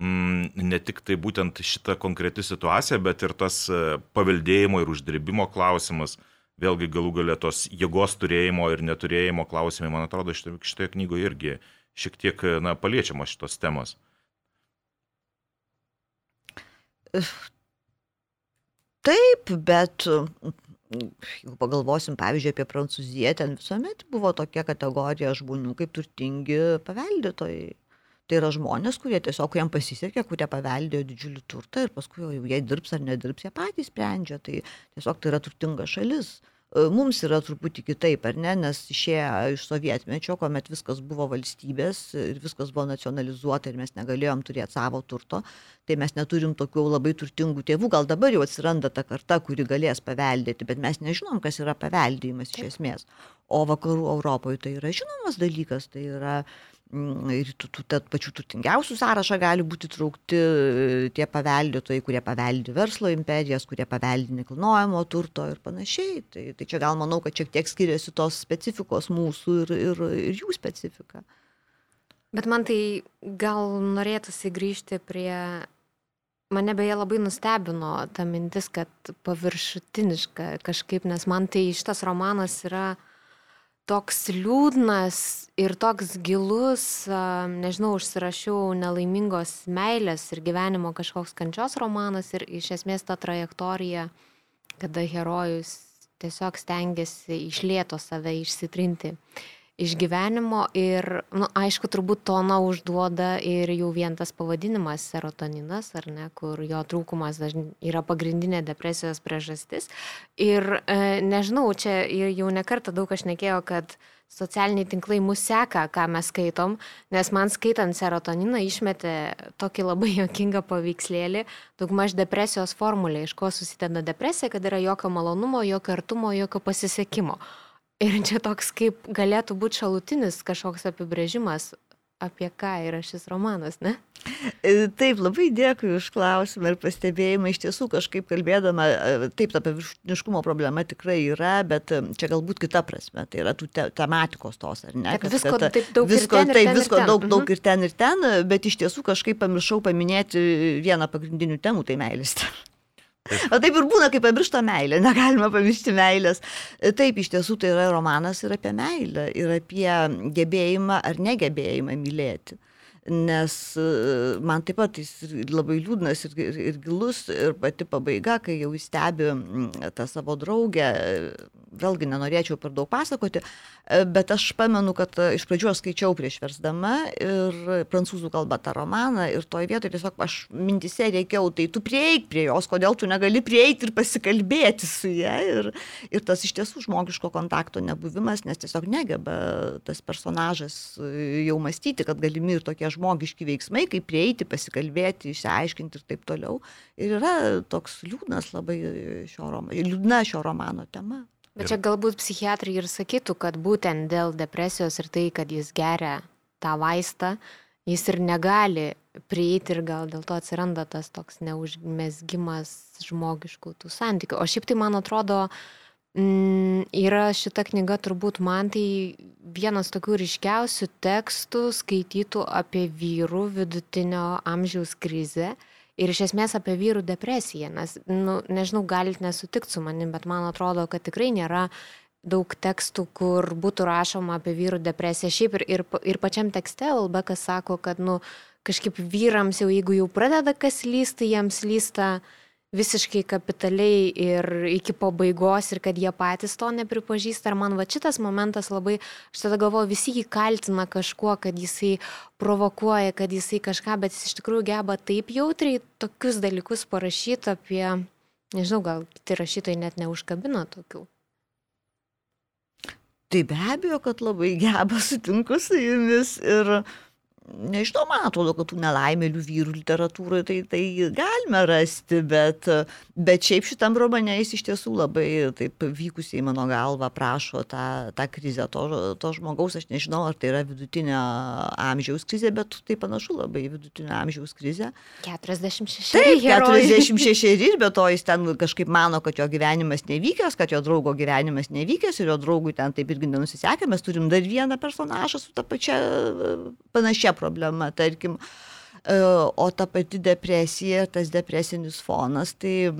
Speaker 2: mm, ne tik tai būtent šita konkreti situacija, bet ir tas e, paveldėjimo ir uždirbimo klausimas, vėlgi galų galę tos jėgos turėjimo ir neturėjimo klausimai, man atrodo, šitoje, šitoje knygoje irgi šiek tiek, na, paliečiamos šitos temos.
Speaker 4: Taip, bet jeigu pagalvosim, pavyzdžiui, apie Prancūziją, ten visuomet buvo tokia kategorija žmonių kaip turtingi paveldėtojai. Tai yra žmonės, kurie tiesiog, kuriem pasisekė, kurie paveldėjo didžiulį turtą ir paskui jau jie dirbs ar nedirbs, jie patys sprendžia. Tai tiesiog tai yra turtinga šalis. E, mums yra truputį kitaip, ar ne, nes išėję iš sovietmečio, kuomet viskas buvo valstybės ir viskas buvo nacionalizuota ir mes negalėjom turėti savo turto, tai mes neturim tokių labai turtingų tėvų. Gal dabar jau atsiranda ta karta, kuri galės paveldėti, bet mes nežinom, kas yra paveldėjimas iš esmės. O vakarų Europoje tai yra žinomas dalykas, tai yra Mm, ir pačių turtingiausių sąrašą gali būti traukti e, tie paveldėtojai, kurie paveldi verslo imperijas, kurie paveldi nekilnojamo turto ir panašiai. Tai, tai čia gal manau, kad šiek tiek skiriasi tos specifikos mūsų ir, ir, ir jų specifika.
Speaker 3: Bet man tai gal norėtųsi grįžti prie... Mane beje labai nustebino ta mintis, kad paviršutiniška kažkaip, nes man tai šitas romanas yra toks liūdnas ir toks gilus, nežinau, užsirašiau nelaimingos meilės ir gyvenimo kažkoks kančios romanas ir iš esmės ta trajektorija, kada herojus tiesiog stengiasi išlėto save išsitrinti iš gyvenimo ir, na, nu, aišku, turbūt toną užduoda ir jau vien tas pavadinimas serotoninas, ar ne, kur jo trūkumas yra pagrindinė depresijos priežastis. Ir e, nežinau, čia jau nekartą daug aš nekėjau, kad socialiniai tinklai mus seka, ką mes skaitom, nes man skaitant serotoniną išmetė tokį labai jokingą paveikslėlį, daugmaž depresijos formulė, iš ko susideda depresija, kad yra jokio malonumo, jokio artumo, jokio pasisekimo. Ir čia toks kaip galėtų būti šalutinis kažkoks apibrėžimas, apie ką yra šis romanas, ne?
Speaker 4: E, taip, labai dėkui už klausimą ir pastebėjimą. Iš tiesų, kažkaip kalbėdama, e, taip, ta paviršiniškumo problema tikrai yra, bet e, čia galbūt kita prasme. Tai yra tų te tematikos tos, ar ne?
Speaker 3: Kad, visko
Speaker 4: kad,
Speaker 3: taip daug
Speaker 4: visko,
Speaker 3: ir ten,
Speaker 4: taip,
Speaker 3: ir ten,
Speaker 4: visko
Speaker 3: ir ten.
Speaker 4: daug, daug ir ten ir ten, bet iš tiesų kažkaip pamiršau paminėti vieną pagrindinių temų, tai meilės. O taip ir būna, kai pamiršta meilę, negalima pamiršti meilės. Taip, iš tiesų tai yra romanas ir apie meilę, ir apie gebėjimą ar negebėjimą mylėti nes e, man taip pat jis labai liūdnas ir, ir, ir gilus, ir pati pabaiga, kai jau stebi tą savo draugę, vėlgi nenorėčiau per daug pasakoti, e, bet aš pamenu, kad e, iš pradžių aš skaičiau prieš versdama ir prancūzų kalba tą romaną ir toje vietoje tiesiog aš mintise reikėjau, tai tu prieik prie jos, kodėl tu negali prieiti ir pasikalbėti su ją ir, ir tas iš tiesų žmogiško kontakto nebuvimas, nes tiesiog negeba tas personažas jau mąstyti, kad galimi ir tokie žmogiški veiksmai, kaip prieiti, pasikalbėti, išsiaiškinti ir taip toliau. Ir yra toks liūdnas labai šio romano, liūdna šio romano tema.
Speaker 3: Bet čia galbūt psichiatrai ir sakytų, kad būtent dėl depresijos ir tai, kad jis geria tą vaistą, jis ir negali prieiti ir gal dėl to atsiranda tas toks neužmesgimas žmogiškų tų santykių. O šiaip tai man atrodo, Mm, yra šita knyga turbūt man tai vienas tokių ryškiausių tekstų skaitytų apie vyrų vidutinio amžiaus krizę ir iš esmės apie vyrų depresiją, nes, nu, nežinau, galit nesutikti su manim, bet man atrodo, kad tikrai nėra daug tekstų, kur būtų rašoma apie vyrų depresiją. Šiaip ir, ir, ir pačiam tekste Albekas sako, kad, nu, kažkaip vyrams jau, jeigu jau pradeda kas lysti, jiems lysta uh, visiškai kapitaliai ir iki pabaigos ir kad jie patys to nepripažįsta. Ir man va šitas momentas labai, aš tada galvoju, visi jį kaltina kažkuo, kad jisai provokuoja, kad jisai kažką, bet jis iš tikrųjų geba taip jautriai tokius dalykus parašyti apie, nežinau, gal kiti rašytojai net neužkabino tokių.
Speaker 4: Tai be abejo, kad labai geba sutinku su jumis ir nežinau, man atrodo, kad tų nelaimėlių vyrų literatūroje tai, tai galime rasti, bet, bet šiaip šitam romane jis iš tiesų labai taip vykusiai mano galva prašo tą, tą krizę to, to žmogaus, aš nežinau, ar tai yra vidutinio amžiaus krizė, bet tai panašu labai vidutinio amžiaus krizė.
Speaker 3: 46.
Speaker 4: Taip, 46 ir be to jis ten kažkaip mano, kad jo gyvenimas nevykęs, kad jo draugo gyvenimas nevykęs ir jo draugui ten taip irgi nenusisekė, mes turim dar vieną personažą su ta pačia panašia problema, tarkim. E, o ta pati depresija, tas depresinis fonas, tai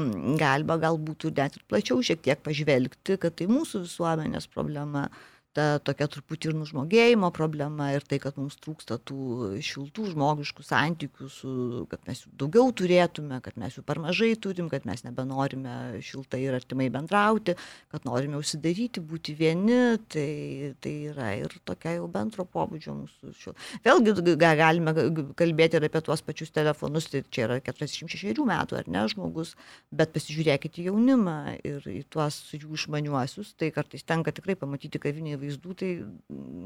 Speaker 4: galima galbūt net ir plačiau šiek tiek pažvelgti, kad tai mūsų visuomenės problema. Ta tokia truputį ir nužmogėjimo problema ir tai, kad mums trūksta tų šiltų žmogiškų santykių, su, kad mes jų daugiau turėtume, kad mes jų per mažai turim, kad mes nebenorime šiltai ir artimai bendrauti, kad norime užsidaryti, būti vieni, tai, tai yra ir tokia jau bendro pobūdžio mūsų šil. Vėlgi galime kalbėti ir apie tuos pačius telefonus, tai čia yra 46 metų ar ne žmogus, bet pasižiūrėkite jaunimą ir į tuos jų išmaniuosius, tai kartais tenka tikrai pamatyti kavinėje vaizdų, tai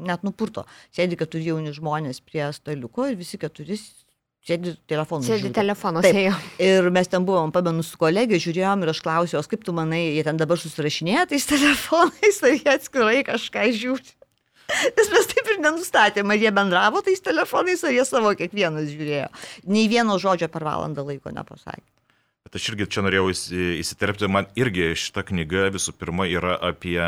Speaker 4: net nupurto. Sėdi keturi jauni žmonės prie staliuko ir visi keturi sėdi telefonu.
Speaker 3: Sėdi telefonuose jau.
Speaker 4: Ir mes ten buvom, pamenu, su kolegė, žiūrėjom ir aš klausiau, kaip tu manai, jie ten dabar susirašinėja tais telefonais, ar jie atskirai kažką žiūri. Nes mes taip ir nenustatėme, ar jie bendravo tais telefonais, ar jie savo kiekvienas žiūrėjo. Nei vieno žodžio per valandą laiko nepasakė.
Speaker 2: Bet aš irgi čia norėjau įsiterpti, man irgi šita knyga visų pirma yra apie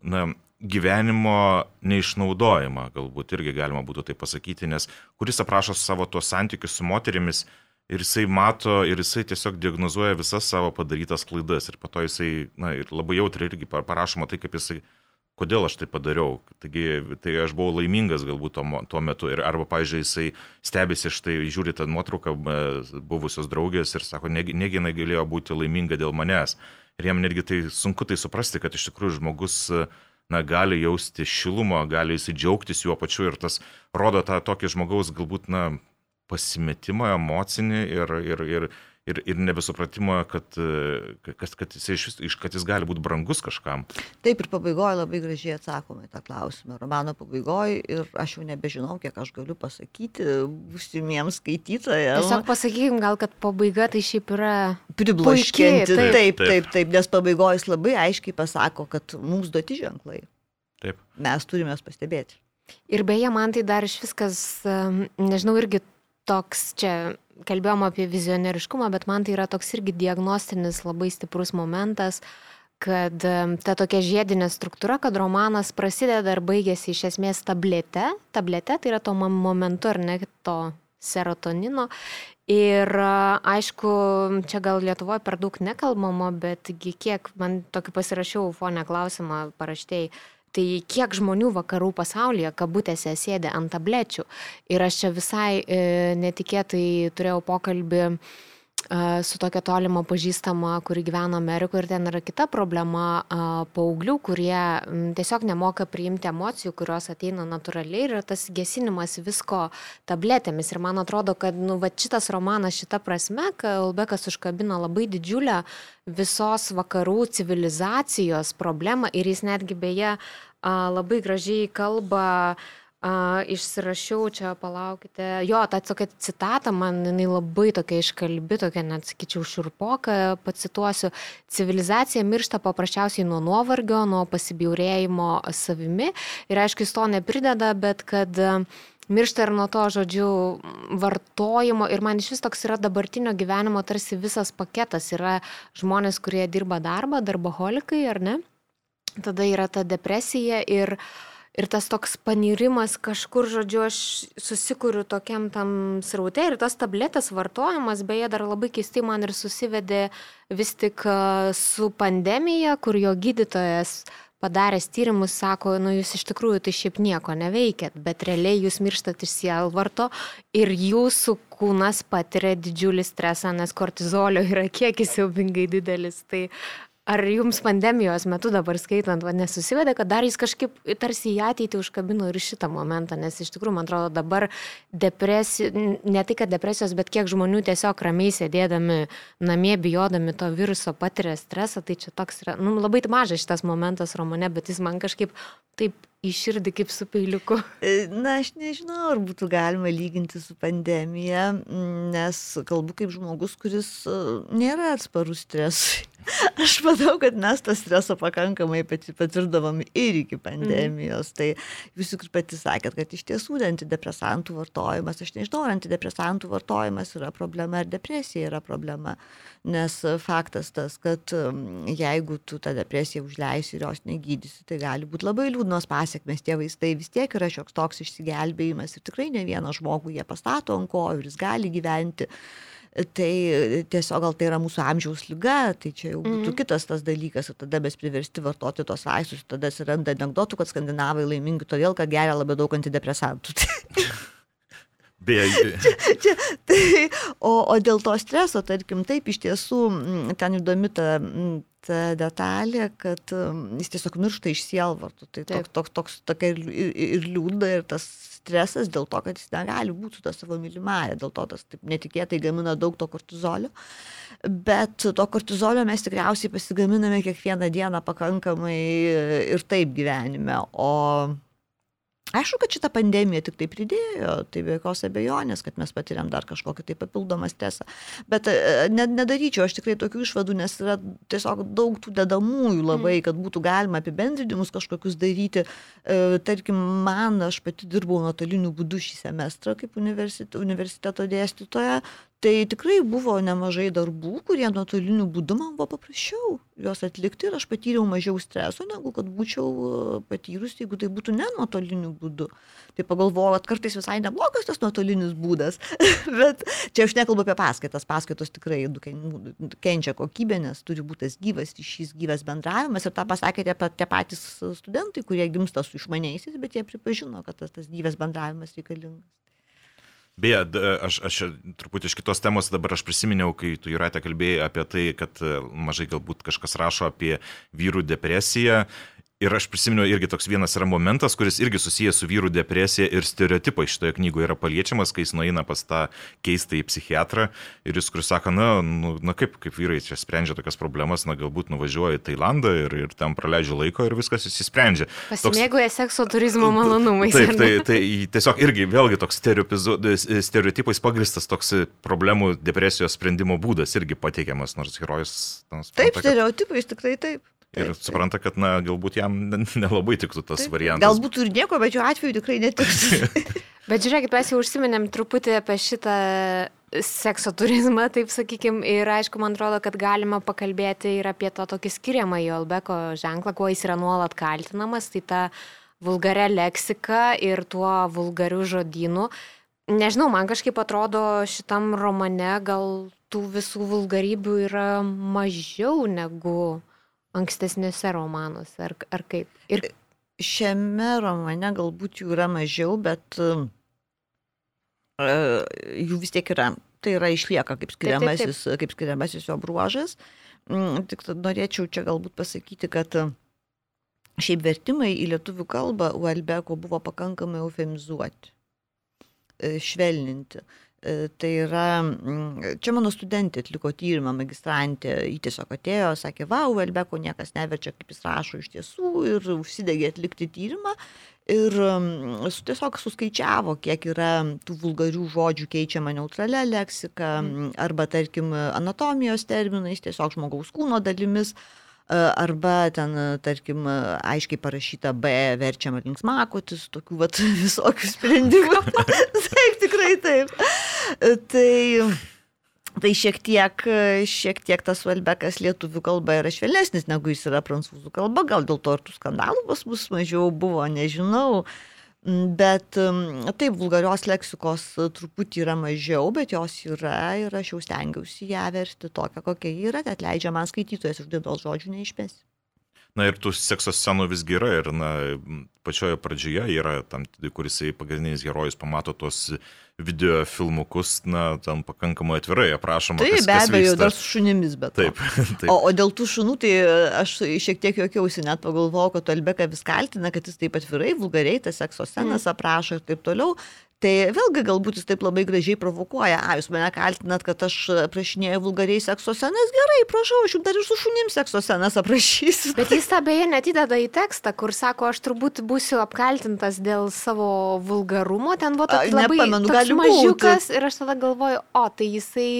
Speaker 2: na, gyvenimo neišnaudojimą, galbūt irgi galima būtų tai pasakyti, nes kuris aprašo savo tuos santykius su moterimis ir jisai mato ir jisai tiesiog diagnozuoja visas savo padarytas klaidas ir po to jisai, na, ir labai jautriai irgi parašoma tai, kaip jisai, kodėl aš tai padariau. Taigi, tai aš buvau laimingas galbūt tuo, tuo metu. Ir arba, pažiūrėjau, jisai stebisi štai, žiūri tą nuotrauką buvusios draugės ir sako, negi, negi jinai galėjo būti laiminga dėl manęs. Ir jam netgi tai sunku tai suprasti, kad iš tikrųjų žmogus uh, na, gali jausti šilumą, gali įsidžiaugtis juo pačiu ir tas rodo tą tokį žmogaus galbūt, na, pasimetimą emocinį ir, ir, ir, ir, ir nebesupratimą, kad, kad, kad, jis, kad jis gali būti brangus kažkam.
Speaker 4: Taip ir pabaigoje labai gražiai atsakoma į tą klausimą. Romano pabaigoje ir aš jau nebežinau, kiek aš galiu pasakyti būsimiems skaitytojams.
Speaker 3: Tiesiog pasakykim, gal kad pabaiga tai šiaip yra
Speaker 4: pribloškinti.
Speaker 3: Taip.
Speaker 4: taip, taip, taip, nes pabaigoje jis labai aiškiai pasako, kad mums duoti ženklai.
Speaker 2: Taip.
Speaker 4: Mes turime juos pastebėti.
Speaker 3: Ir beje, man tai dar iš viskas, nežinau, irgi toks čia kalbėjom apie vizionieriškumą, bet man tai yra toks irgi diagnostinis labai stiprus momentas, kad ta tokia žiedinė struktūra, kad romanas prasideda ir baigėsi iš esmės tablete. Tablete tai yra to momentu ar ne to serotonino. Ir aišku, čia gal Lietuvoje per daug nekalbama, bet kiek man tokį pasirašiau fonę klausimą paraštėjai tai kiek žmonių vakarų pasaulyje kabutėse sėdi ant tablečių. Ir aš čia visai e, netikėtai turėjau pokalbį su tokia tolima pažįstama, kuri gyvena Amerikoje ir ten yra kita problema paauglių, kurie tiesiog nemoka priimti emocijų, kurios ateina natūraliai ir tas gesinimas visko tabletėmis. Ir man atrodo, kad nu, va, šitas romanas šita prasme, Kalbekas užkabina labai didžiulę visos vakarų civilizacijos problemą ir jis netgi beje uh, labai gražiai kalba, išsirašiau čia, palaukite, jo, ta tokia citata man, jinai labai tokia iškalbi, tokia, net sakyčiau, širpoka, pacituosiu, civilizacija miršta paprasčiausiai nuo nuovargio, nuo pasibjaurėjimo savimi. Ir aišku, jis to neprideda, bet kad miršta ir nuo to, žodžiu, vartojimo. Ir man iš vis toks yra dabartinio gyvenimo tarsi visas paketas, yra žmonės, kurie dirba darbą, darboholikai, ar ne? tada yra ta depresija ir, ir tas toks panirimas kažkur, žodžiu, aš susikuriu tokiam tam sraute ir tas tabletės vartojimas, beje, dar labai keistai man ir susivedė vis tik su pandemija, kur jo gydytojas padaręs tyrimus sako, nu jūs iš tikrųjų tai šiaip nieko neveikėt, bet realiai jūs mirštat iš sielvarto ir jūsų kūnas patiria didžiulį stresą, nes kortizolio yra kiekis siaubingai didelis. Tai Ar jums pandemijos metu dabar skaitant, va, nesusivedė, kad dar jis kažkaip tarsi į ateitį užkabino ir šitą momentą, nes iš tikrųjų, man atrodo, dabar depresija, ne tai, kad depresijos, bet kiek žmonių tiesiog ramiai sėdėdami namie, bijodami to viruso patiria stresą, tai čia toks yra, nu, labai mažas šitas momentas romane, bet jis man kažkaip taip į širdį kaip su peiliuku?
Speaker 4: E, na, aš nežinau, ar būtų galima lyginti su pandemija, nes kalbu kaip žmogus, kuris e, nėra atsparus stresui. [LAUGHS] Aš manau, kad mes tą stresą pakankamai patirdavom ir iki pandemijos. Mm. Tai jūs juk pati sakėt, kad iš tiesų antidepresantų vartojimas, aš nežinau, ar antidepresantų vartojimas yra problema, ar depresija yra problema. Nes faktas tas, kad jeigu tu tą depresiją užleisi ir jos negydysi, tai gali būti labai liūdnos pasiekmes. Tie vaistai vis tiek yra šioks toks išsigelbėjimas ir tikrai ne vieną žmogų jie pastato ant kojų ir jis gali gyventi Tai tiesiog gal tai yra mūsų amžiaus lyga, tai čia jau būtų mm. kitas tas dalykas, ir tada mes priversti vartoti tos vaistus, tada atsiranda anegdotų, kad skandinavai laimingi todėl, kad geria labai daug antidepresantų. [LAUGHS]
Speaker 2: Beje.
Speaker 4: čia, čia, tai, o, o dėl to streso, tarkim, taip iš tiesų ten įdomi ta detalė, kad jis tiesiog miršta iš sielvartų. Tai toks, toks, toks tokia ir, ir, ir liūdna, ir tas stresas dėl to, kad jis negali būti su tą savo mylimąją, dėl to tas taip netikėtai gamina daug to kortizolio. Bet to kortizolio mes tikriausiai pasigaminame kiekvieną dieną pakankamai ir taip gyvenime. O Aišku, kad šita pandemija tik tai pridėjo, tai be jokios abejonės, kad mes patiriam dar kažkokį tai papildomą stresą. Bet e, ne, nedaryčiau aš tikrai tokių išvadų, nes yra tiesiog daug tų dedamųjų labai, mm. kad būtų galima apibendrinimus kažkokius daryti. E, tarkim, man, aš pati dirbau nuotoliniu būdu šį semestrą kaip universiteto, universiteto dėstytoja, Tai tikrai buvo nemažai darbų, kurie nuotoliniu būdu man buvo paprasčiau juos atlikti ir aš patyriau mažiau streso, negu kad būčiau e, patyrus, jeigu tai būtų ne nuotoliniu būdu. Tai pagalvojau, kad kartais visai neblogas tas nuotolinis būdas, [LAUGHS] bet čia aš nekalbu apie paskaitas, paskaitos tikrai kenčia kokybė, nes turi būti tas gyvas ryšys, gyvas bendravimas ir tą pasakėte apie tie patys studentai, kurie gimsta su išmaniaisiais, bet jie pripažino, kad tas, tas gyvas bendravimas reikalingas.
Speaker 2: Beje, aš, aš truputį iš kitos temos dabar aš prisiminiau, kai tu Juratė kalbėjai apie tai, kad e, mažai galbūt kažkas rašo apie vyrų depresiją. Ir aš prisimenu irgi toks vienas yra momentas, kuris irgi susijęs su vyrų depresija ir stereotipai šitoje knygoje yra paliečiamas, kai jis nueina pas tą keistą į psichiatrą ir jis, kuris sako, na, nu, na kaip, kaip vyrai čia sprendžia tokias problemas, na galbūt nuvažiuoja į Tailandą ir, ir ten praleidžia laiko ir viskas įsisprendžia.
Speaker 3: Pasimėgoja toks... sekso turizmo malonumais.
Speaker 2: Taip, tai, tai tiesiog irgi vėlgi toks stereotipais pagristas toks problemų depresijos sprendimo būdas irgi pateikiamas, nors herojus.
Speaker 4: Taip, stereotipais tikrai taip.
Speaker 2: Ir supranta, kad, na, galbūt jam nelabai tiktų tas Taip, variantas.
Speaker 4: Galbūt ir nieko, bet šiuo atveju tikrai netiks. [LAUGHS]
Speaker 3: bet žiūrėkit, mes jau užsiminėm truputį apie šitą sekso turizmą, taip sakykime, ir aišku, man atrodo, kad galima pakalbėti ir apie tą tokį skiriamą jo Albeko ženklą, kuo jis yra nuolat kaltinamas, tai ta vulgaria leksika ir tuo vulgariu žodynu. Nežinau, man kažkaip atrodo šitam romane gal tų visų vulgarybių yra mažiau negu ankstesniuose romanuose, ar, ar kaip? Ir...
Speaker 4: Šiame romane galbūt jų yra mažiau, bet uh, jų vis tiek yra. Tai yra išlieka kaip skiriamasis, taip, taip, taip. Kaip skiriamasis jo bruožas. Mm, tik norėčiau čia galbūt pasakyti, kad šiaip vertimai į lietuvių kalbą Uelbeko buvo pakankamai eufemizuoti, e, švelninti. Uh, E, tai yra, mm, čia mano studentė atliko tyrimą, magistrantė, jį tiesiog atėjo, sakė, va, Uelbeko niekas neverčia, kaip jis rašo iš tiesų, ir užsidegė atlikti tyrimą. Ir mm, tiesiog suskaičiavo, kiek yra tų vulgarių žodžių keičiama neutralia leksika, mm. arba, tarkim, anatomijos terminais, tiesiog žmogaus kūno dalimis. Uh, arba ten, tarkim, aiškiai parašyta B verčiama linksmakotis, tokių vat, [LAUGHS] visokių sprendimų. [LAUGHS] taip, tikrai taip. Tai, tai šiek tiek, šiek tiek tas Velbekas lietuvių kalba yra švelnesnis negu jis yra prancūzų kalba, gal dėl to ir tų skandalų pas mus mažiau buvo, nežinau. Bet taip, vulgarios leksikos truputį yra mažiau, bet jos yra ir aš jau stengiausi ją versti tokią, kokia yra, kad leidžia man skaitytojas iš dienos žodžių neišmesti.
Speaker 2: Na ir tų sekso scenų visgi yra ir na, pačioje pradžioje yra tam, kuris pagrindinis herojus pamato tuos video filmukus, na, tam pakankamai atvirai aprašoma.
Speaker 4: Taip,
Speaker 2: kas,
Speaker 4: be abejo, dar su šunimis, bet.
Speaker 2: Taip. [LAUGHS] taip.
Speaker 4: O, o dėl tų šunų, tai aš šiek tiek jokiausi, net pagalvojau, kad Albeka vis kaltina, kad jis taip atvirai, vulgariai tas sekso scenas mm. aprašo ir taip toliau. Tai vėlgi galbūt jis taip labai gražiai provokuoja, a, jūs mane kaltinat, kad aš aprašinėjau vulgariai sekso scenas, gerai, prašau, aš jums dar ir su šunim sekso scenas aprašysiu.
Speaker 3: Bet jis tą beje netideda į tekstą, kur sako, aš turbūt būsiu apkaltintas dėl savo vulgarumo, ten buvo toks labai Nepamenu, toks mažiukas būti. ir aš tada galvoju, o tai jisai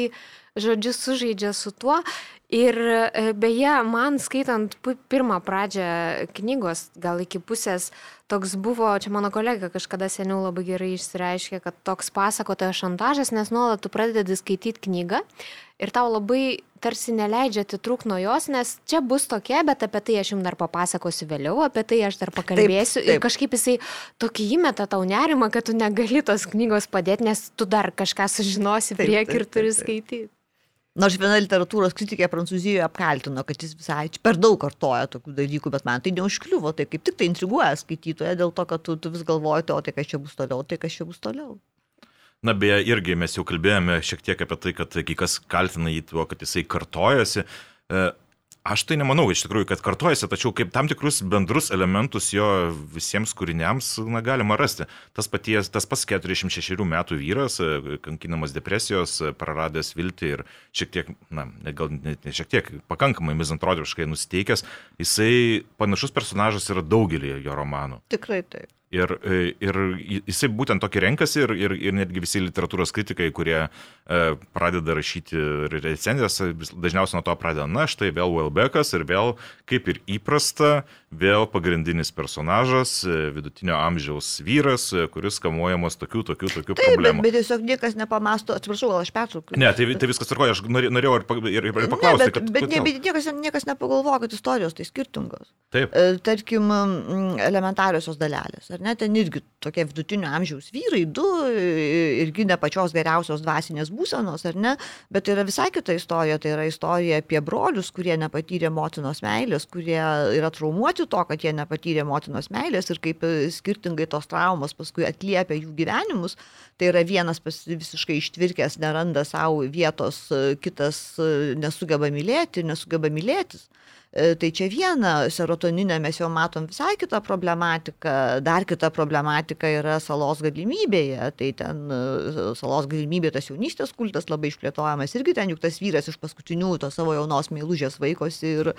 Speaker 3: žodžiu, sužaidžia su tuo. Ir e, beje, man skaitant pirmą pradžią knygos, gal iki pusės, toks buvo, čia mano kolega kažkada seniau labai gerai išsireiškė, kad toks pasakotojo šantažas, nes nuolat tu pradedi skaityti knygą ir tau labai tarsi neleidžia atitrūkti nuo jos, nes čia bus tokia, bet apie tai aš jums dar papasakosiu vėliau, apie tai aš dar pakalbėsiu.
Speaker 4: taip.
Speaker 3: Ir kažkaip jisai tokį įmeta tau nerimą, kad tu negali tos knygos padėti, nes tu dar kažką sužinosi
Speaker 4: Taip,
Speaker 3: prieki ir
Speaker 4: taip,
Speaker 3: turi
Speaker 4: taip, taip.
Speaker 3: skaityti.
Speaker 4: Nors viena literatūros kritikė Prancūzijoje apkaltino, kad jis visai per daug kartoja tokių dalykų, bet man tai neužkliuvo, tai kaip tik tai intriguoja skaitytoje dėl to, kad tu, tu vis galvoji, o tai kas čia bus toliau, tai kas čia bus toliau.
Speaker 2: Na beje, irgi mes jau kalbėjome šiek tiek apie tai, kad kai kas kaltina jį tuo, kad jisai kartojasi. E, Aš tai nemanau iš tikrųjų, kad kartojasi, tačiau kaip tam tikrus bendrus elementus jo visiems kūriniams na, galima rasti. Tas, paties, tas pats 46 metų vyras, e, kankinamas depresijos, e, praradęs viltį ir šiek tiek, na, ne- gal net ne šiek tiek, pakankamai mizantrodiškai nusiteikęs, jisai panašus personažas yra daugelį jo romanų.
Speaker 4: Tikrai taip.
Speaker 2: Ir, e, ir jisai būtent tokį renkasi ir, ir, ir netgi visi literatūros kritikai, kurie e, pradeda rašyti recenzijas, dažniausiai nuo to pradeda, na štai vėl Wellbeckas ir vėl, kaip ir įprasta, vėl pagrindinis personažas, e, vidutinio amžiaus vyras, e, kuris kamuojamas tokių, tokių, tokių
Speaker 4: Taip, bet,
Speaker 2: problemų.
Speaker 4: bet tiesiog niekas nepamasto, atsiprašau, gal aš pertraukiu.
Speaker 2: Ne, tai, tai viskas tvarkoja, aš norė- norėjau ir, ir, ir
Speaker 4: Ne,
Speaker 2: paklausti,
Speaker 4: bet,
Speaker 2: kad...
Speaker 4: bet, ne, bet niekas, niekas nepagalvoja, kad istorijos tai skirtingos.
Speaker 2: Taip.
Speaker 4: E, Tarkim, elementariosios dalelės, ar ne, ten irgi tokie vidutinio amžiaus vyrai, du, e, irgi ne pačios geriausios dvasinės būsenos, ar ne, bet tai yra visai kita istorija, tai yra istorija apie brolius, kurie nepatyrė motinos meilės, kurie yra traumuoti to, kad jie nepatyrė motinos meilės ir kaip e, skirtingai tos traumos paskui atliepia jų gyvenimus. Tai yra vienas visiškai ištvirkęs, neranda savo vietos, e, kitas e, nesugeba mylėti, nesugeba mylėtis. E, Tai čia viena, serotoninė mes jau matom visai kitą problematiką, dar kita problematika yra salos galimybėje, tai ten e, salos galimybė, tas jaunystės kultas labai išplėtojamas, irgi ten juk tas vyras iš paskutinių to savo jaunos meilužės vaikosi ir,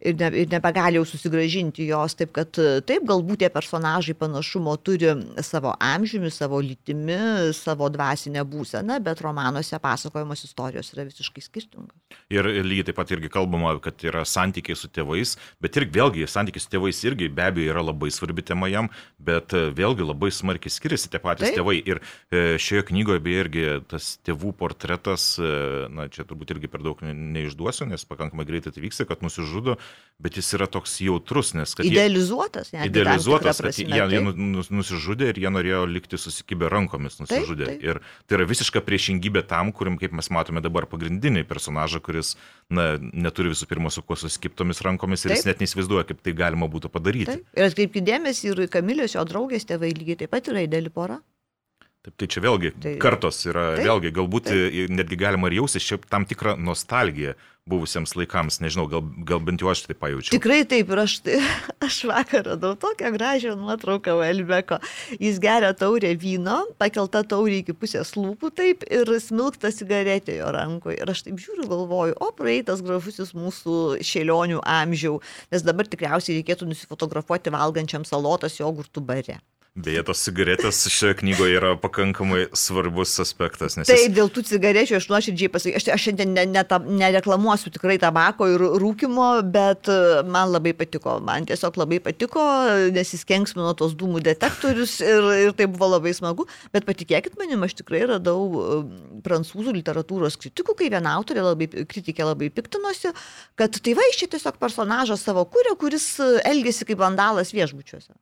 Speaker 4: ir, ne, ir nebegali jau susigražinti jos, taip kad e, taip, galbūt tie personažai panašumo turi savo amžiumi, savo lytimi, savo dvasinę būseną, bet romanuose pasakojamos istorijos yra visiškai skirtingos.
Speaker 2: Ir lygiai taip pat irgi kalbama, kad yra santykiai su tėvais, bet ir vėlgi santykiai su tėvais irgi be abejo yra labai svarbi tema jam, bet e, vėlgi labai smarkiai skiriasi tie patys
Speaker 4: Taip.
Speaker 2: tėvai. Ir e, šioje knygoje beje irgi tas tėvų portretas, e, na čia turbūt irgi per daug ne- neišduosiu, nes pakankamai greitai tai vyksta, kad nusižudo, bet jis yra toks jautrus, nes kad jie,
Speaker 4: Idealizuotas, tikra
Speaker 2: idealizuotas, kad
Speaker 4: prasme,
Speaker 2: jie, jie
Speaker 4: taip.
Speaker 2: nu- nu- nusižudė ir jie norėjo likti susikibę rankomis, nusižudė.
Speaker 4: taip.
Speaker 2: Ir tai yra visiška priešingybė tam, kurim, kaip mes matome dabar, pagrindinį personažą, kuris na, neturi visų pirma su kuo susikiptomis rankomis ir jis
Speaker 4: Taip.
Speaker 2: net neįsivaizduoja, kaip tai galima būtų padaryti.
Speaker 4: Taip. Ir atkreipkite dėmesį, ir Kamilės, jo draugės tėvai lygiai taip pat yra ideali pora.
Speaker 2: Taip, tai čia vėlgi
Speaker 4: Tai-
Speaker 2: kartos yra,
Speaker 4: Taip,
Speaker 2: vėlgi galbūt
Speaker 4: taip.
Speaker 2: netgi galima ir jausti šiaip tam tikrą nostalgiją buvusiems laikams, nežinau, gal, gal bent jau aš tai pajaučiau.
Speaker 4: Tikrai taip, ir aš, [LAUGHS] aš vakar radau tokią gražią nuotrauką Elbeko. Jis geria taurę vyno, pakelta taurė iki pusės lūpų taip ir smilkta cigaretė jo rankoje. Ir aš taip žiūriu, galvoju, o praeitas gražusis mūsų šėlionių amžiau, nes dabar tikriausiai reikėtų nusifotografuoti valgančiam salotas jogurtų bare.
Speaker 2: Beje, tos cigaretės šioje knygoje yra pakankamai svarbus aspektas, nes jis
Speaker 4: Taip, dėl tų cigarečių aš nuoširdžiai pasakysiu, aš, aš šiandien ne, ne, ta- nereklamuosiu tikrai tabako ir rūkimo, bet e, man labai patiko, man tiesiog labai patiko, nes jis kenksmino tos dūmų detektorius ir, ir tai buvo labai smagu, bet patikėkit manim, aš tikrai radau e, prancūzų literatūros kritikų, kai viena autorė labai, kritikė labai piktinosi, kad tai va, iš čia tiesiog personažą savo kūrė, kuris e, elgėsi kaip vandalas viešbučiuose.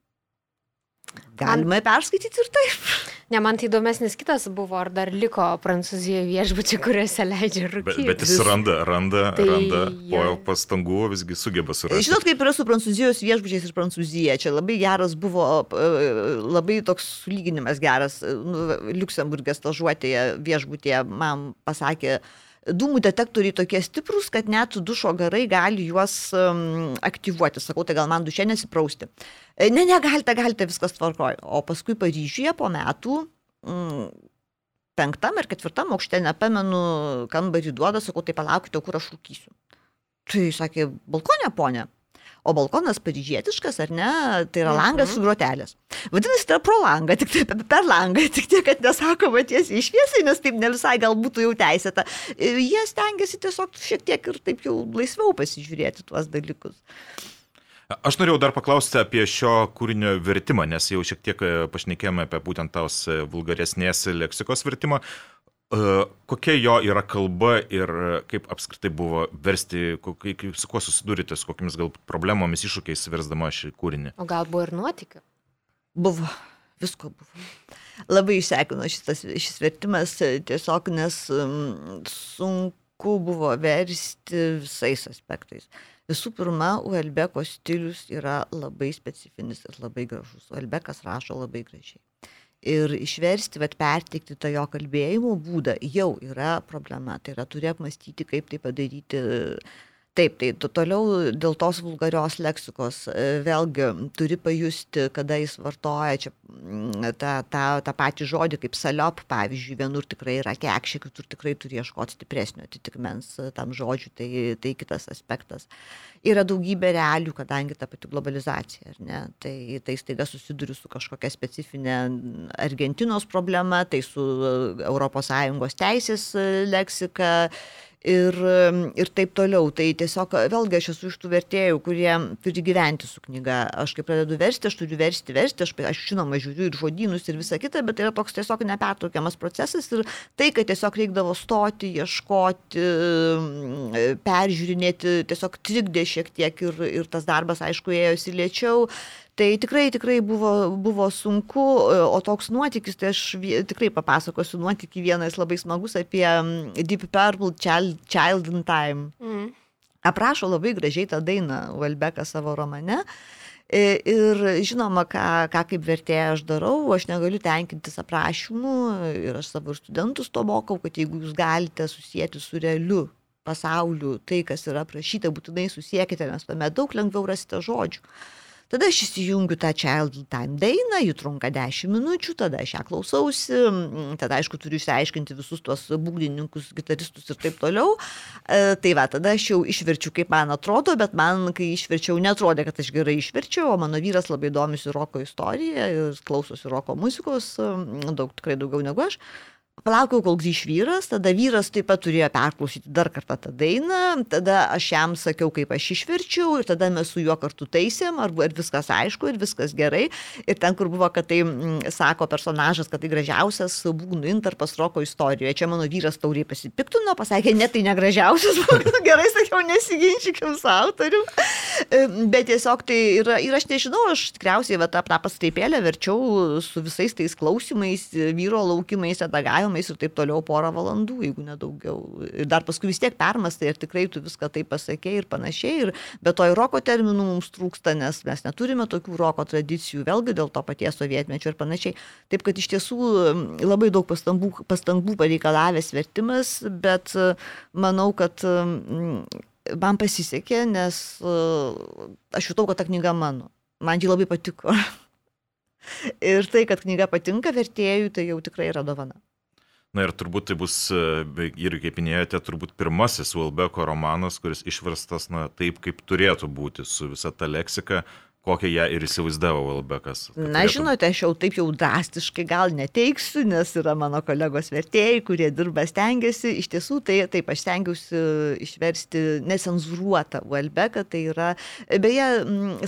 Speaker 4: Galima perskaityti ir taip.
Speaker 3: Ne, man tai įdomesnis kitas buvo, ar dar liko Prancūzijoje viešbučiai, kuriuose leidžia
Speaker 2: Bet,
Speaker 3: rūkyti.
Speaker 2: bet jis randa, randa,
Speaker 3: Tai
Speaker 2: randa, po
Speaker 3: jo.
Speaker 2: pastangų visgi sugeba surasti.
Speaker 4: Žinot, kaip yra su Prancūzijos viešbučiais ir Prancūzija. Čia labai geras buvo, e, labai toks sulyginimas geras. Nu, Liuksemburgė stažuotėje viešbutėje man pasakė, dūmų detektoriai tokie stiprus, kad net dušo garai gali juos um, aktyvuoti. Sakau, tai gal man duše nesiprausti. E, Ne, negalite, galite, viskas tvarkoja. O paskui Paryžiuje po metų mm, penktam ar ketvirtam aukšte, nepamenu, kambarį duoda, sakau, tai palaukite, kur aš rūkysiu. Tai sakė, balkonė, ponė. O balkonas paryžietiškas, ar ne, tai yra langas su grotelės. Vadinasi, tai yra pro langą, tik tai per langą, [LAUGHS] tik tiek, kad nesakoma tiesiai išviesiai, nes taip ne visai gal būtų jau teisėta. Jie stengiasi tiesiog šiek tiek ir taip jau laisviau pasižiūrėti tuos dalykus.
Speaker 2: Aš norėjau dar paklausti apie šio kūrinio vertimą, nes jau šiek tiek e, pašnekėjome apie būtent tos e, vulgaresnės leksikos vertimą. E, kokia jo yra kalba ir kaip apskritai buvo versti, kaip, su kuo susidurite, su kokiamis gal problemomis, iššūkiais versdama šį kūrinį?
Speaker 3: O gal buvo ir nuotikių?
Speaker 4: Buvo, visko buvo. Labai išsekino šitas, šis vertimas tiesiog, nes sunku buvo versti visais aspektais. Visų pirma, Uelbeko stilius yra labai specifinis ir labai gražus. Uelbekas rašo labai gražiai. Ir išversti, bet perteikti tą jo kalbėjimo būdą jau yra problema. Tai yra turi apmastyti, kaip tai padaryti Taip, tai toliau dėl tos vulgarios leksikos e, vėlgi turi pajusti, kada jis vartoja čia mm, tą, tą, tą patį žodį kaip saliop, pavyzdžiui, vienur tikrai yra kekšė, kitur tikrai turi ieškoti stipresnio atitikmens tam žodžiu, tai, tai kitas aspektas. Yra daugybė realių, kadangi ta pati globalizacija, ne, tai, tai staiga susiduriu su kažkokia specifinė Argentinos problema, tai su ES teisės leksika ir, ir taip toliau. Tai tiesiog vėlgi aš esu iš tų vertėjų, kurie turi gyventi su knyga. Aš kai pradedu versti, aš turiu versti, versti, aš, aš žinoma žiūriu ir žodynus ir visą kitą, bet tai yra toks tiesiog nepertraukiamas procesas ir tai, kad tiesiog reikdavo stoti, ieškoti, peržiūrinėti, tiesiog trikdė šiek tiek ir, ir tas darbas, aišku, ėjosi lėčiau. Tai tikrai, tikrai buvo, buvo sunku, o toks nuotykis, tai aš tikrai papasakosiu nuotykį vienas labai smagus apie Deep Purple Child, Child in Time. Mm. Aprašo labai gražiai tą dainą Valbekas savo romane. Ir žinoma, ką, ką kaip vertėja aš darau, aš negaliu tenkintis aprašymų ir aš savo studentus to mokau, kad jeigu jūs galite susijęti su realiu pasauliu tai, kas yra aprašyta, būtinai susiekite, nes tame daug lengviau rasite žodžių. Tada aš įsijungiu tą Child Time dainą, ji trunka 10 minučių, tada aš ją klausausi, tada aišku turiu išsiaiškinti visus tuos būgdininkus, gitaristus ir taip toliau. E, tai va, tada aš jau išverčiu, kaip man atrodo, bet man, kai išverčiau, netrodė, kad aš gerai išverčiau, o mano vyras labai domisi roko istoriją ir klausosi roko muzikos, daug, tikrai daugiau negu aš. Palaukiau, kol grįž vyras, tada vyras taip pat turėjo perklausyti dar kartą tą dainą, tada aš jam sakiau, kaip aš išverčiau ir tada mes su juo kartu taisėm, ar, ar viskas aišku ir viskas gerai. Ir ten, kur buvo, kad tai m, sako personažas, kad tai gražiausias būgnų intarpas roko istorijoje. Čia mano vyras tauriai pasipiktino, pasakė, ne tai negražiausias, [LAUGHS] gerai sakiau, nesiginčykim su autoriu. Bet tiesiog tai yra, ir aš nežinau, aš tikriausiai va, tą, tą pastraipėlę verčiau su visais tais klausimais, vyro laukimais, edagavimais reikalavimais ir taip toliau porą valandų, jeigu nedaugiau. Ir dar paskui vis tiek permastai ir tikrai tu viską taip pasakėjai ir panašiai. Ir be to ir roko terminų mums trūksta, nes mes neturime tokių roko tradicijų, vėlgi dėl to paties sovietmečio ir panašiai. Taip kad iš tiesų labai daug pastangų, pastangų pareikalavęs vertimas, bet manau, kad man pasisekė, nes aš jutau, kad ta knyga mano. Man ji labai patiko. [LAUGHS] Ir tai, kad knyga patinka vertėjui, tai jau tikrai yra dovana.
Speaker 2: Na ir turbūt tai bus, e, ir kaip minėjote, turbūt pirmasis Wilbeko romanas, kuris išverstas na, taip, kaip turėtų būti, su visa ta leksika, kokią ją ir įsivaizdavo Valbekas.
Speaker 4: Na, turėtų... žinote, aš jau taip jau drastiškai gal neteiksiu, nes yra mano kolegos vertėjai, kurie dirba stengiasi. Iš tiesų, tai taip, aš stengiausi išversti necenzuruotą Valbeką, tai yra, beje,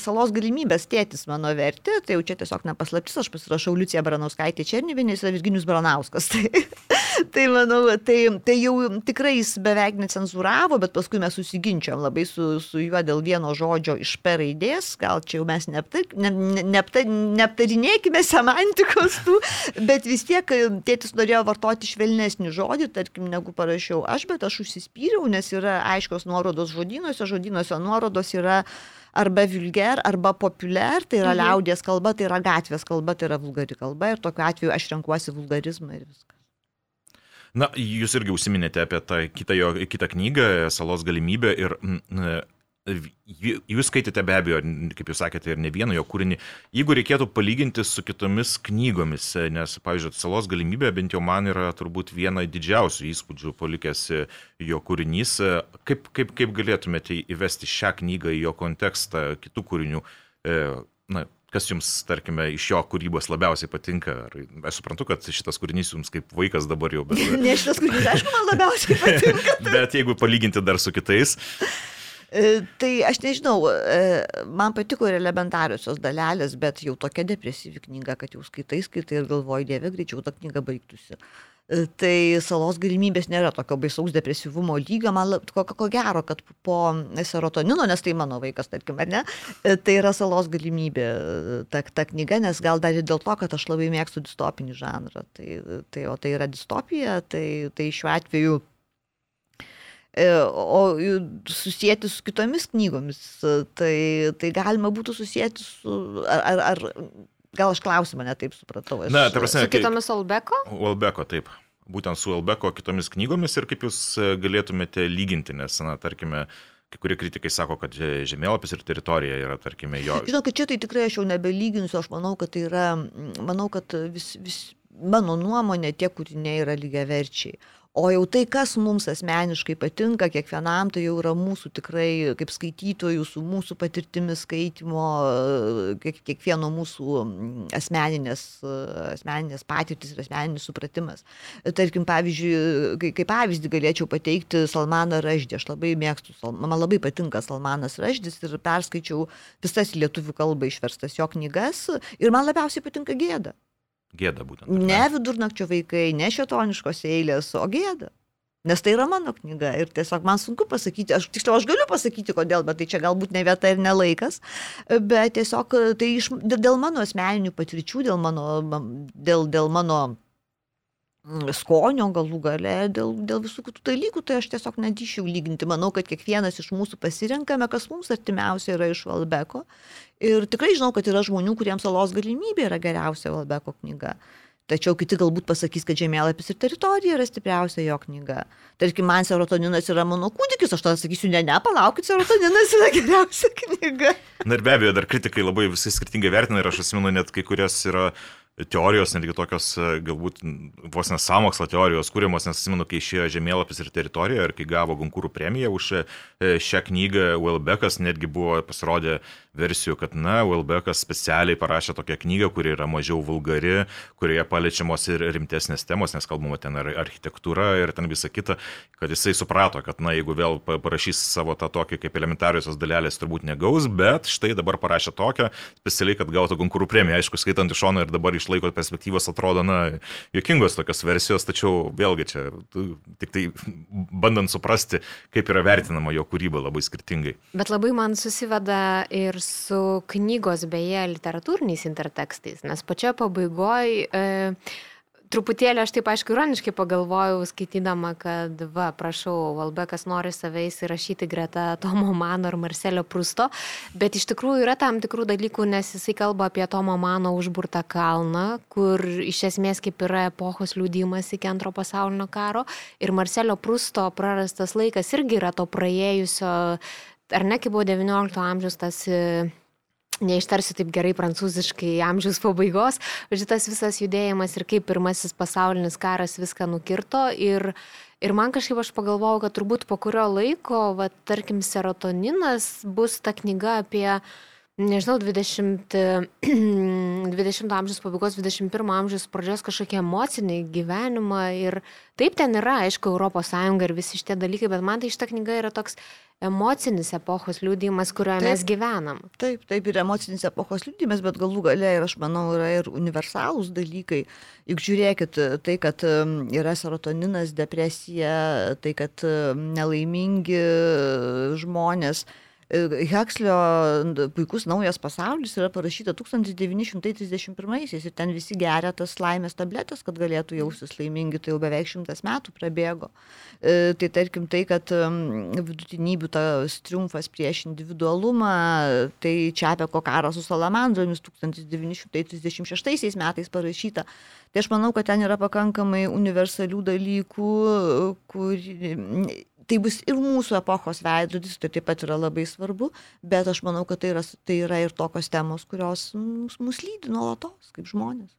Speaker 4: salos galimybės tėtis mano vertė, tai jau čia tiesiog nepaslaptis, aš pasirašau Liucija Baranauskaitė Černivinė, jis yra Virginius Baranauskas. [LAUGHS] Tai, tai manau, tai, tai jau tikrai jis beveik necenzuravo, bet paskui mes susiginčiam labai su, su juo dėl vieno žodžio iš per raidės, gal čia jau jau mes neaptar, ne, neaptar, neaptarinėkime semantikos tų, bet vis tiek e, tėtis norėjo vartoti švelnesnį žodį, tarkim, negu parašiau aš, bet aš užsispyriau, nes yra aiškios nuorodos žodynuose, žodynuose nuorodos yra arba vulgar, arba populiar, tai yra mhm. liaudės kalba, tai yra gatvės kalba, tai yra vulgari kalba ir tokiu atveju aš renkuosi vulgarizmą ir viską.
Speaker 2: Na, jūs irgi užsiminėte apie tą kitą, jo, kitą knygą, Salos galimybę ir m, Jų- Jūs skaitėte be abejo, kaip jūs sakėte, ir ne vieną jo kūrinį. Jeigu reikėtų palyginti su kitomis knygomis, nes, pavyzdžiui, salos galimybė bent jau man yra turbūt viena didžiausių įspūdžių palikęs jo kūrinys, kaip, kaip, kaip galėtumėte įvesti šią knygą į jo kontekstą kitų kūrinių? E, Na, kas jums, tarkime, iš jo kūrybos labiausiai patinka? Ar, aš suprantu, kad šitas kūrinys jums kaip vaikas dabar jau, bet, [LAUGHS]
Speaker 4: Ne šitas kūrinys, aišku, man labiausiai [LAUGHS] patinka.
Speaker 2: bet jeigu palyginti dar su kitais,
Speaker 4: E, Tai aš nežinau, e, man patiko ir elementariosios dalelės, bet jau tokia depresyvi knyga, kad jau skaitai, skaitai ir galvoji, dieve, greičiau ta knyga baigtųsi. E, Tai salos galimybės nėra tokio baisaus depresyvumo lygio, man ko, ko gero, kad po serotonino, nes tai mano vaikas, tarkim, ar ne, e, tai yra salos galimybė e, ta, ta knyga, nes gal dar ir dėl to, kad aš labai mėgstu distopinį žanrą. Tai, tai, o tai yra distopija, tai, tai šiuo atveju E, O susijęti su kitomis knygomis, e, tai, tai galima būtų susijęti su... Ar, ar, gal aš klausimą netaip supratau? Aš,
Speaker 2: Na, ta prasme,
Speaker 3: Su kitomis Olbeko?
Speaker 2: Ulbeko, taip. Būtent su Ulbeko kitomis knygomis ir kaip jūs e, galėtumėte lyginti, nes, na, tarkime, kai kurie kritikai sako, kad že- žemėlapis ir teritorija yra, tarkime, jo.
Speaker 4: Žinau, kad čia tai tikrai aš jau nebelyginsiu, aš manau, kad tai yra, manau, kad vis, vis, mano nuomonė, tie kūriniai yra lygiaverčiai. O jau tai, kas mums asmeniškai patinka, kiekvienam, tai jau yra mūsų tikrai, kaip skaitytojų, su mūsų patirtimi skaitimo, kiek, kiekvieno mūsų asmeninės, asmeninės patirtis ir asmeninis supratimas. Tarkim, pavyzdžiui, kai- kaip pavyzdį galėčiau pateikti Salmaną Raždį. Aš labai mėgstu, man labai patinka Salmanas Raždis ir perskaičiau visas lietuvių kalbą išverstas jo knygas ir man labiausiai patinka gėda.
Speaker 2: Gėda būtent. ar
Speaker 4: Ne vidurnakčio vaikai, ne šetoniškos eilės, o gėda. Nes tai yra mano knyga ir tiesiog man sunku pasakyti, aš tiksliau aš galiu pasakyti kodėl, bet tai čia galbūt ne vieta ir ne laikas, bet tiesiog tai iš, dėl mano asmeninių patirčių, dėl mano, dėl, dėl mano skonio galų gale, dėl, dėl visų kitų dalykų, tai aš tiesiog nedyšiau lyginti. Manau, kad kiekvienas iš mūsų pasirenkame, kas mums artimiausia yra iš Valbeko. Ir tikrai žinau, kad yra žmonių, kuriems salos galimybė yra geriausia Valbeko knyga. Tačiau kiti galbūt pasakys, kad žemėlapis ir teritorija yra stipriausia jo knyga. Tarkim, man serotoninas yra mano kūdikis, aš tada sakysiu, ne, ne, palaukit, serotoninas yra geriausia knyga.
Speaker 2: Na ir be abejo, dar kritikai labai visai skirtingai vertina ir aš atsimenu net kai kurias yra teorijos, netgi tokios e, galbūt vos nesamokslo teorijos kūriamos, nes atsimenu, kai išėjo žemėlapis ir teritorija ir kai gavo Gonkūrų premiją už e, šią knygą, Wellbeckas netgi buvo pasirodę versijų, kad, na, Wellbeckas specialiai parašė tokią knygą, kuri yra mažiau vulgari, kurioje paliečiamos ir rimtesnės temos, nes kalbama ten ar architektūra ir ten visa kita, kad jisai suprato, kad, na, jeigu vėl pa- parašys savo tą tokį kaip elementariosios dalelės, turbūt negaus, bet štai dabar parašė tokią, specialiai, kad gautų konkurų premiją. Aišku, skaitant iš šono ir dabar iš laiko perspektyvos atrodo, na, jokingos tokios versijos, tačiau vėlgi čia tik tai bandant suprasti, kaip yra vertinama jo kūryba labai skirtingai.
Speaker 3: Bet labai man susiveda ir su knygos, beje, literatūriniais intertekstais, nes pačioje pabaigoje e, truputėlį aš taip aišku ironiškai pagalvojau, skaitydama, kad, va, prašau, Valbekas nori save įsirašyti greta Tomo Mano ir Marcelio Prusto, bet iš tikrųjų yra tam tikrų dalykų, nes jisai kalba apie Tomo Mano užburtą kalną, kur iš esmės kaip yra epochos liūdimas iki antro pasaulinio karo. Ir Marcelio Prusto prarastas laikas irgi yra to praėjusio ar ne, kai buvo XIX amžius tas, e, neištarsiu taip gerai prancūziškai, amžiaus pabaigos, šitas visas judėjimas ir kaip pirmasis pasaulinis karas viską nukirto ir, ir man kažkaip aš pagalvojau, kad turbūt po kurio laiko, va, tarkim, serotoninas bus ta knyga apie nežinau, 20, 20 [CLEARS THROAT] amžiaus pabaigos, 21 amžiaus pradžios kažkokie emociniai gyvenimą ir taip ten yra, aišku, ES ir visi šitie dalykai, bet man tai šita knyga yra toks emocinis epochos liūdimas, kurioje
Speaker 4: Taip.
Speaker 3: mes gyvenam.
Speaker 4: Taip, taip ir emocinis epochos liūdimas, bet galų gale ir aš manau yra ir universalūs dalykai. Juk žiūrėkit, tai, kad yra serotoninas, depresija, tai, kad nelaimingi žmonės. E, Hekslio puikus naujas pasaulis yra parašyta 1931-aisiais ir ten visi geria tas laimės tabletės, kad galėtų jaustis laimingi, tai jau beveik šimtas metų prabėgo. E, Tai tarkim tai, kad vidutinybių tas triumfas prieš individualumą, tai čia apie kokarą su salamandromis 1936 metais parašyta. Tai aš manau, kad ten yra pakankamai universalių dalykų, kur tai bus ir mūsų epochos veidrodis, tai taip pat yra labai svarbu, bet aš manau, kad tai yra, tai yra ir tokios temos, kurios mus, mus lydi nuolatos kaip žmonės.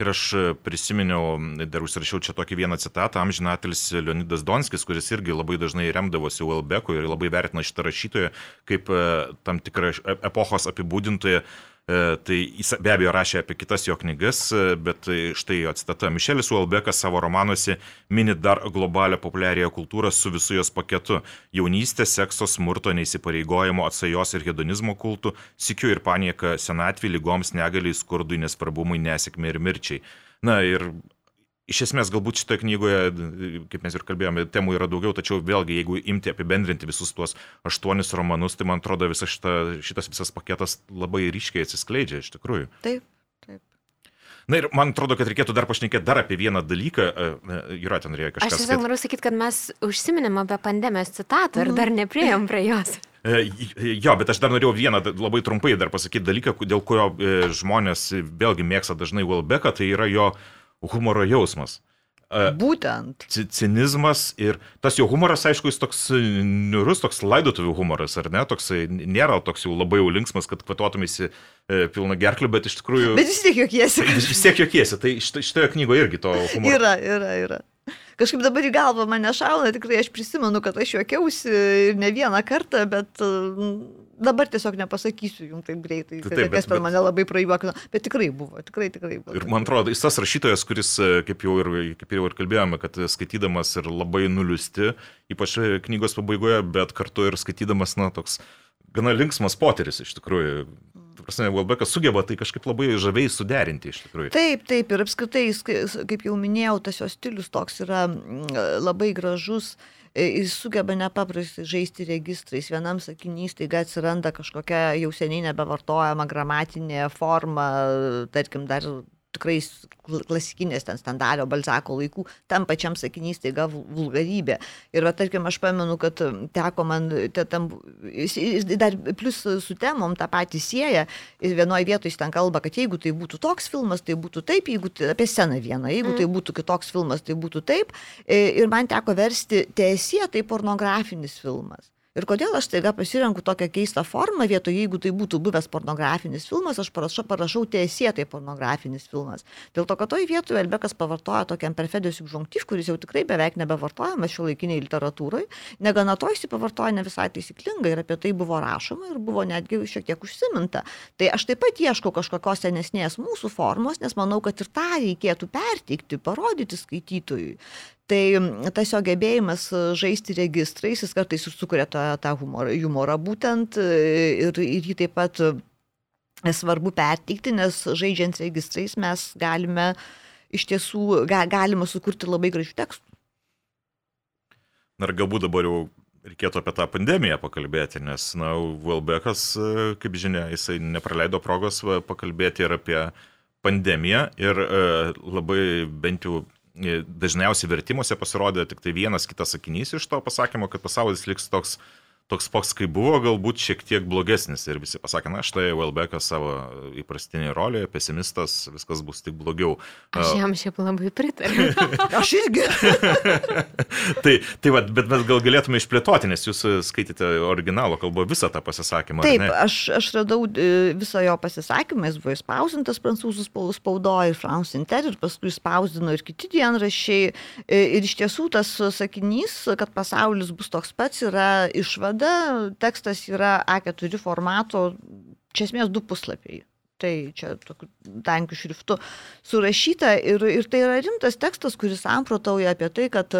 Speaker 2: Ir aš prisiminiau, dar užsirašiau čia tokį vieną citatą, amžinatelis Leonidas Donskis, kuris irgi labai dažnai remdavosi Uelbeku ir labai vertina šitą rašytoją kaip e, tam tikrą e, epochos apibūdintoją. E, tai jis be abejo rašė apie kitas jo knygas, e, bet štai jo citata. Mišelis Uelbekas savo romanuose mini dar globalią populiariąją kultūrą su visu jos paketu - jaunystė, sekso, smurto, neįsipareigojimo, atsajos ir hedonizmo kultų, sikiu ir panieka senatvį, lygoms, negaliai, skurdui, nesprabumui, nesėkmė ir mirčiai. Na ir Iš esmės, galbūt šitoje knygoje, kaip mes ir kalbėjome, temų yra daugiau, tačiau vėlgi, jeigu imti apibendrinti visus tuos aštuonis romanus, tai man atrodo, visa šita, šitas visas paketas labai ryškiai atsiskleidžia iš tikrųjų.
Speaker 4: Taip, taip.
Speaker 2: Na ir man atrodo, kad reikėtų dar pašnekėti dar apie vieną dalyką. Yra ten reikia kažkas.
Speaker 3: Aš tiesiog noriu sakyti, kad mes užsiminėm apie pandemijos citatą ir dar neprieėm prie jos.
Speaker 2: E, jo, bet aš dar norėjau vieną labai trumpai dar pasakyti dalyką, dėl kurio e, žmonės vėlgi mėgsta dažnai Welbecką, tai yra jo uh, humoro jausmas.
Speaker 4: Būtent.
Speaker 2: Cinizmas ir tas jo humoras, aišku, jis toks niurus, toks laidotuvių humoras, ar ne? Toks nėra toks jau labai jau linksmas, kad kvatuotumėsi e, pilna gerklių, bet iš tikrųjų...
Speaker 4: Bet vis tiek jokiesi. [LAUGHS]
Speaker 2: Vis tiek jokiesi, tai šitoje knygoje irgi to humoro.
Speaker 4: Yra, yra, yra. Kažkaip dabar į galvą mane šauna, tikrai aš prisimenu, kad aš juokiausi ir ne vieną kartą, bet dabar tiesiog nepasakysiu jums taip greitai, tai taip, kas per mane labai prajuokino, bet tikrai buvo, tikrai, tikrai buvo.
Speaker 2: Ir man atrodo, jis tas rašytojas, kuris, e, kaip jau ir, kaip jau ir kalbėjome, kad skaitydamas ir labai nuliusti, ypač knygos pabaigoje, bet kartu ir skaitydamas, na, toks gana linksmas poteris iš tikrųjų. Prasme, Welbeckas sugeba tai kažkaip labai žaviai suderinti iš tikrųjų.
Speaker 4: Taip, taip, ir apskritai, kaip jau minėjau, tas jo stilius toks yra labai gražus. Uh, E, jis sugeba nepaprastai žaisti registrais. Vienam sakinys taiga atsiranda kažkokia jau seniai nebevartojama gramatinė forma, tarkim, dar tikrai klasikinės ten standario Balzako laikų, tam pačiam sakinys taiga vulgarybė. Ir va, tarkim, aš pamenu, kad teko man, te, tam, jis, dar plus su temom tą patį sieja, ir vienoje vietoje jis ten kalba, kad jeigu tai būtų toks filmas, tai būtų taip, jeigu tai apie sceną vieną, jeigu tai mm. tai būtų kitoks filmas, tai būtų taip. Ir man teko versti tiesie, tai pornografinis filmas. Ir kodėl aš taiga pasirenku tokią keistą formą, vietoj jeigu tai būtų buvęs pornografinis filmas, aš parašau, parašau tiesietai pornografinis filmas. Dėl to, kad toj vietoje Elbekas pavartoja tokią perfedijos subžunktyv, kuris jau tikrai beveik nebevartojamas šio laikiniai literatūrai, negana to jis pavartoja ne visai taisyklingai ir apie tai buvo rašoma ir buvo netgi šiek tiek užsiminta. Tai aš taip pat ieškau kažkokios senesnės mūsų formos, nes manau, kad ir tą reikėtų perteikti, parodyti skaitytojui. Tai tas jo gebėjimas e, žaisti registrais, jis kartais ir sukuria tą, tą humorą, humorą būtent e, ir, ir jį taip pat e, svarbu perteikti, nes žaidžiant registrais mes galime iš tiesų ga, galima sukurti labai gražių tekstų.
Speaker 2: Na ir galbūt dabar jau reikėtų apie tą pandemiją pakalbėti, nes, na, Welbeckas, kaip žinia, jisai nepraleido progos pakalbėti ir apie pandemiją ir labai bent jau E, dažniausiai vertimuose pasirodė tik tai vienas kitas sakinys iš to pasakymo, kad pasaulis liks toks toks poks, kaip buvo, galbūt šiek tiek blogesnis. Ir visi pasakė, na štai Welbeckas savo įprastinėje rolėje, pesimistas, viskas bus tik blogiau.
Speaker 3: Aš jam šiaip labai pritariu. [LAUGHS]
Speaker 4: Aš irgi. [LAUGHS]
Speaker 2: tai, tai va, bet mes gal galėtume išplėtoti, nes jūs skaitėte originalo kalbą visą tą pasisakymą.
Speaker 4: Taip, aš, aš radau e, visą jo pasisakymą, jis buvo įspausintas prancūzų spaudoje, France Inter ir paskui spausdino ir kiti dienrašiai. E, ir iš tiesų tas sakinys, kad pasaulis bus toks pats, yra išvada tada tekstas yra A4 formato, čia esmės du puslapiai. Tai čia tokiu tankiu šriftu surašyta ir, ir tai yra rimtas tekstas, kuris samprotauja apie tai, kad,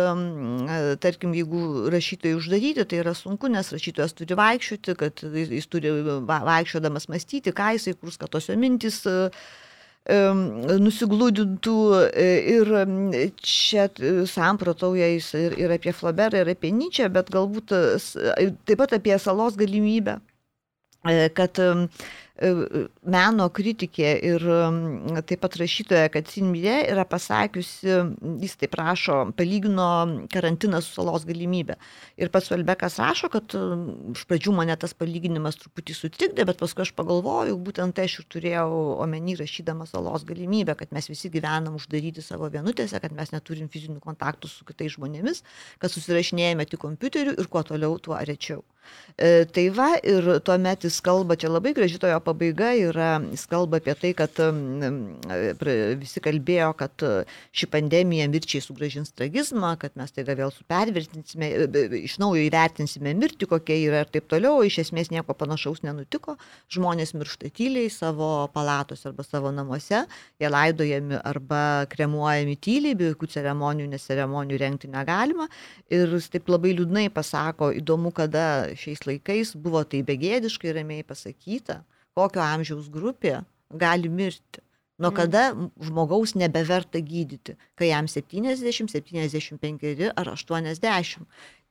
Speaker 4: tarkim, jeigu rašytojai uždaryti, tai yra sunku, nes rašytojas turi vaikščioti, kad jis turi vaikščiodamas mąstyti, ką jisai kurs, kad tos jo mintis nusiglūdintų e, ir čia samprotauja jis ir, ir apie Flaberą, ir apie Nyčią, bet galbūt taip pat apie salos galimybę, e, kad meno kritikė ir taip pat rašytoja, kad Sinmie yra pasakiusi, jis taip rašo, palygino karantiną su salos galimybė. Ir pats Velbekas rašo, kad iš pradžių mane tas palyginimas truputį sutrikdė, bet paskui aš pagalvojau, būtent tai aš ir turėjau omeny rašydama salos galimybę, kad mes visi gyvenam uždaryti savo vienutėse, kad mes neturim fizinių kontaktų su kitais žmonėmis, kad susirašinėjame tik kompiuteriu ir kuo toliau, tuo rečiau. E, tai va, ir tuomet jis kalba, čia labai graži tojo pabaiga yra, jis kalba apie tai, kad visi kalbėjo, kad ši pandemija mirčiai sugražins tragizmą, kad mes tai vėl supervertinsime, e, iš naujo įvertinsime mirtį, kokia yra ir taip toliau, iš esmės nieko panašaus nenutiko, žmonės miršta tyliai savo palatos arba savo namuose, jie laidojami arba kremuojami tyliai, be jokių ceremonijų, nes ceremonijų rengti negalima. Ir jis taip labai liūdnai pasako, įdomu, kada šiais laikais buvo tai begėdiškai ramiai pasakyta, kokio amžiaus grupė gali mirti. Nuo mm. kada žmogaus nebeverta gydyti, kai jam 70, 75 ar 80.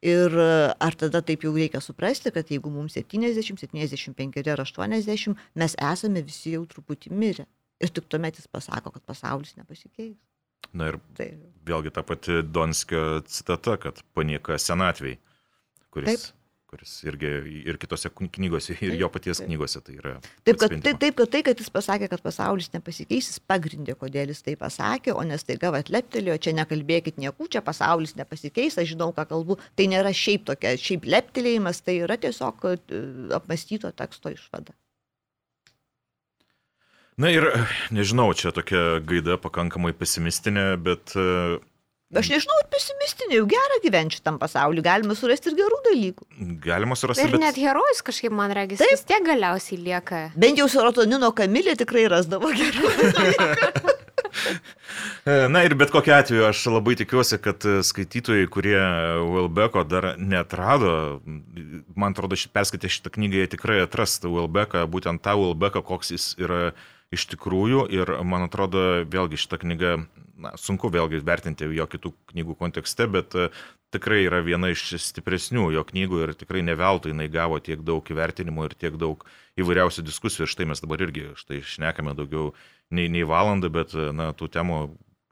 Speaker 4: Ir ar tada taip jau reikia suprasti, kad jeigu mums 70, 75 ar 80, mes esame visi jau truputį mirę. Ir tik tuomet jis pasako, kad pasaulis nepasikeis.
Speaker 2: Na ir tai. vėlgi ta pati Donskio citata, kad panieka senatvėj, kuris taip kuris irgi ir kitose knygose, ir jo paties knygose tai yra.
Speaker 4: Taip kad, taip, taip, kad tai, kad jis pasakė, kad pasaulis nepasikeis, jis pagrindė, kodėl jis tai pasakė, o nes taiga atleptelėjo, čia nekalbėkit niekų, čia pasaulis nepasikeis, aš žinau, ką kalbu. Tai nėra šiaip tokia, šiaip leptelėjimas, tai yra tiesiog e, apmastyto teksto išvada.
Speaker 2: Na ir nežinau, čia tokia gaida pakankamai pesimistinė, bet uh,
Speaker 4: Aš nežinau, ar pesimistinė, jau gera gyventi šitam pasauliu, galima surasti ir gerų dalykų.
Speaker 2: Galima surasti.
Speaker 3: Ir bet... net herojus kažkaip, man regis, Taip. vis tiek galiausiai lieka.
Speaker 4: Bent jau serotonino kamilė tikrai rasdavo gerų dalykų. [LAUGHS]
Speaker 2: Na ir bet kokiu atveju aš labai tikiuosi, kad skaitytojai, kurie Welbeko dar netrado, man atrodo, perskaitę šitą knygą, jie tikrai atrastų Welbeką, būtent tą Welbeką, koks jis yra iš tikrųjų ir man atrodo vėlgi šita knyga, na, sunku vėlgi vertinti jo kitų knygų kontekste, bet uh, tikrai yra viena iš stipresnių jo knygų ir tikrai neveltui jinai gavo tiek daug įvertinimų ir tiek daug įvairiausių diskusijų ir štai mes dabar irgi štai šnekame daugiau nei, nei valandą, bet na, tų temų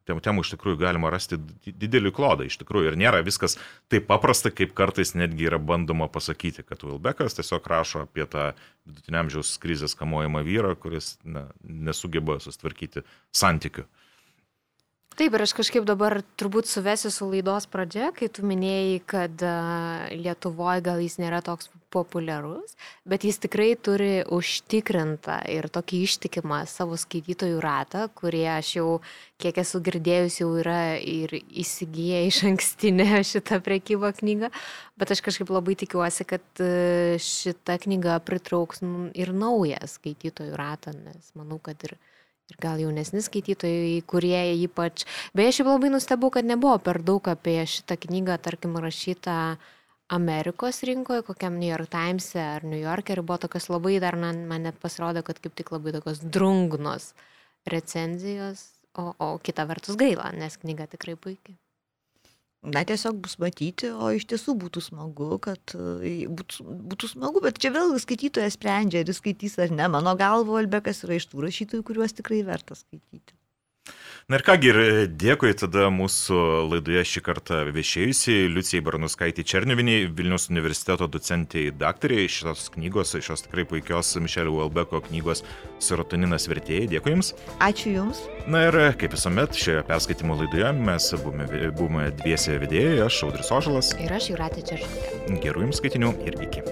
Speaker 2: temų iš tikrųjų galima rasti didelį klodą iš tikrųjų ir nėra viskas taip paprasta, kaip kartais netgi yra bandoma pasakyti, kad Wilbekas tiesiog rašo apie tą vidutiniamžiaus krizės kamuojamą vyrą, kuris na, nesugeba sustvarkyti santykių.
Speaker 3: Taip, ir aš kažkaip dabar turbūt suvesiu su laidos pradžia, kai tu minėjai, kad Lietuvoje gal jis nėra toks populiarus, bet jis tikrai turi užtikrintą ir tokį ištikimą savo skaitytojų ratą, kurie aš jau, kiek esu girdėjus, jau yra ir įsigiję iš ankstinę šitą prekybą knygą, bet aš kažkaip labai tikiuosi, kad šita knyga pritrauks ir naują skaitytojų ratą, nes manau, kad ir ir gal jaunesni skaitytojai, kurie ypač. Beje, šiaip labai nustebau, kad nebuvo per daug apie šitą knygą, tarkim, rašytą Amerikos rinkoje, kokiam New York Times'e ar New York'e ir buvo tokios labai dar, man, man net pasirodė, kad kaip tik labai tokios drungnos recenzijos, o, o kita vertus gaila, nes knyga tikrai puikiai
Speaker 4: na tiesiog bus matyti, o iš tiesų būtų smagu, kad e, būtų, būtų smagu, bet čia vėl skaitytojas sprendžia, ar jis skaitys ar ne. Mano galvo, Albekas yra iš tų rašytojų, kuriuos tikrai verta skaityti.
Speaker 2: Na ir kągi, dėkui tada mūsų laidoje šį kartą viešėjusiai Liucijai Barnuskaitį Černiviniai, Vilnius universiteto docentiai dakteriai šios knygos, šios tikrai puikios Mišelio Uelbeko knygos Serotoninas vertėjai. Dėkui Jums.
Speaker 4: Ačiū Jums.
Speaker 2: Na ir kaip visuomet, šioje perskaitimo laidoje mes buvome, buvome dviese vedėjai, aš Audris Ožalas.
Speaker 3: Ir aš Juratė Čeržutė.
Speaker 2: Gerų Jums skaitinių ir iki.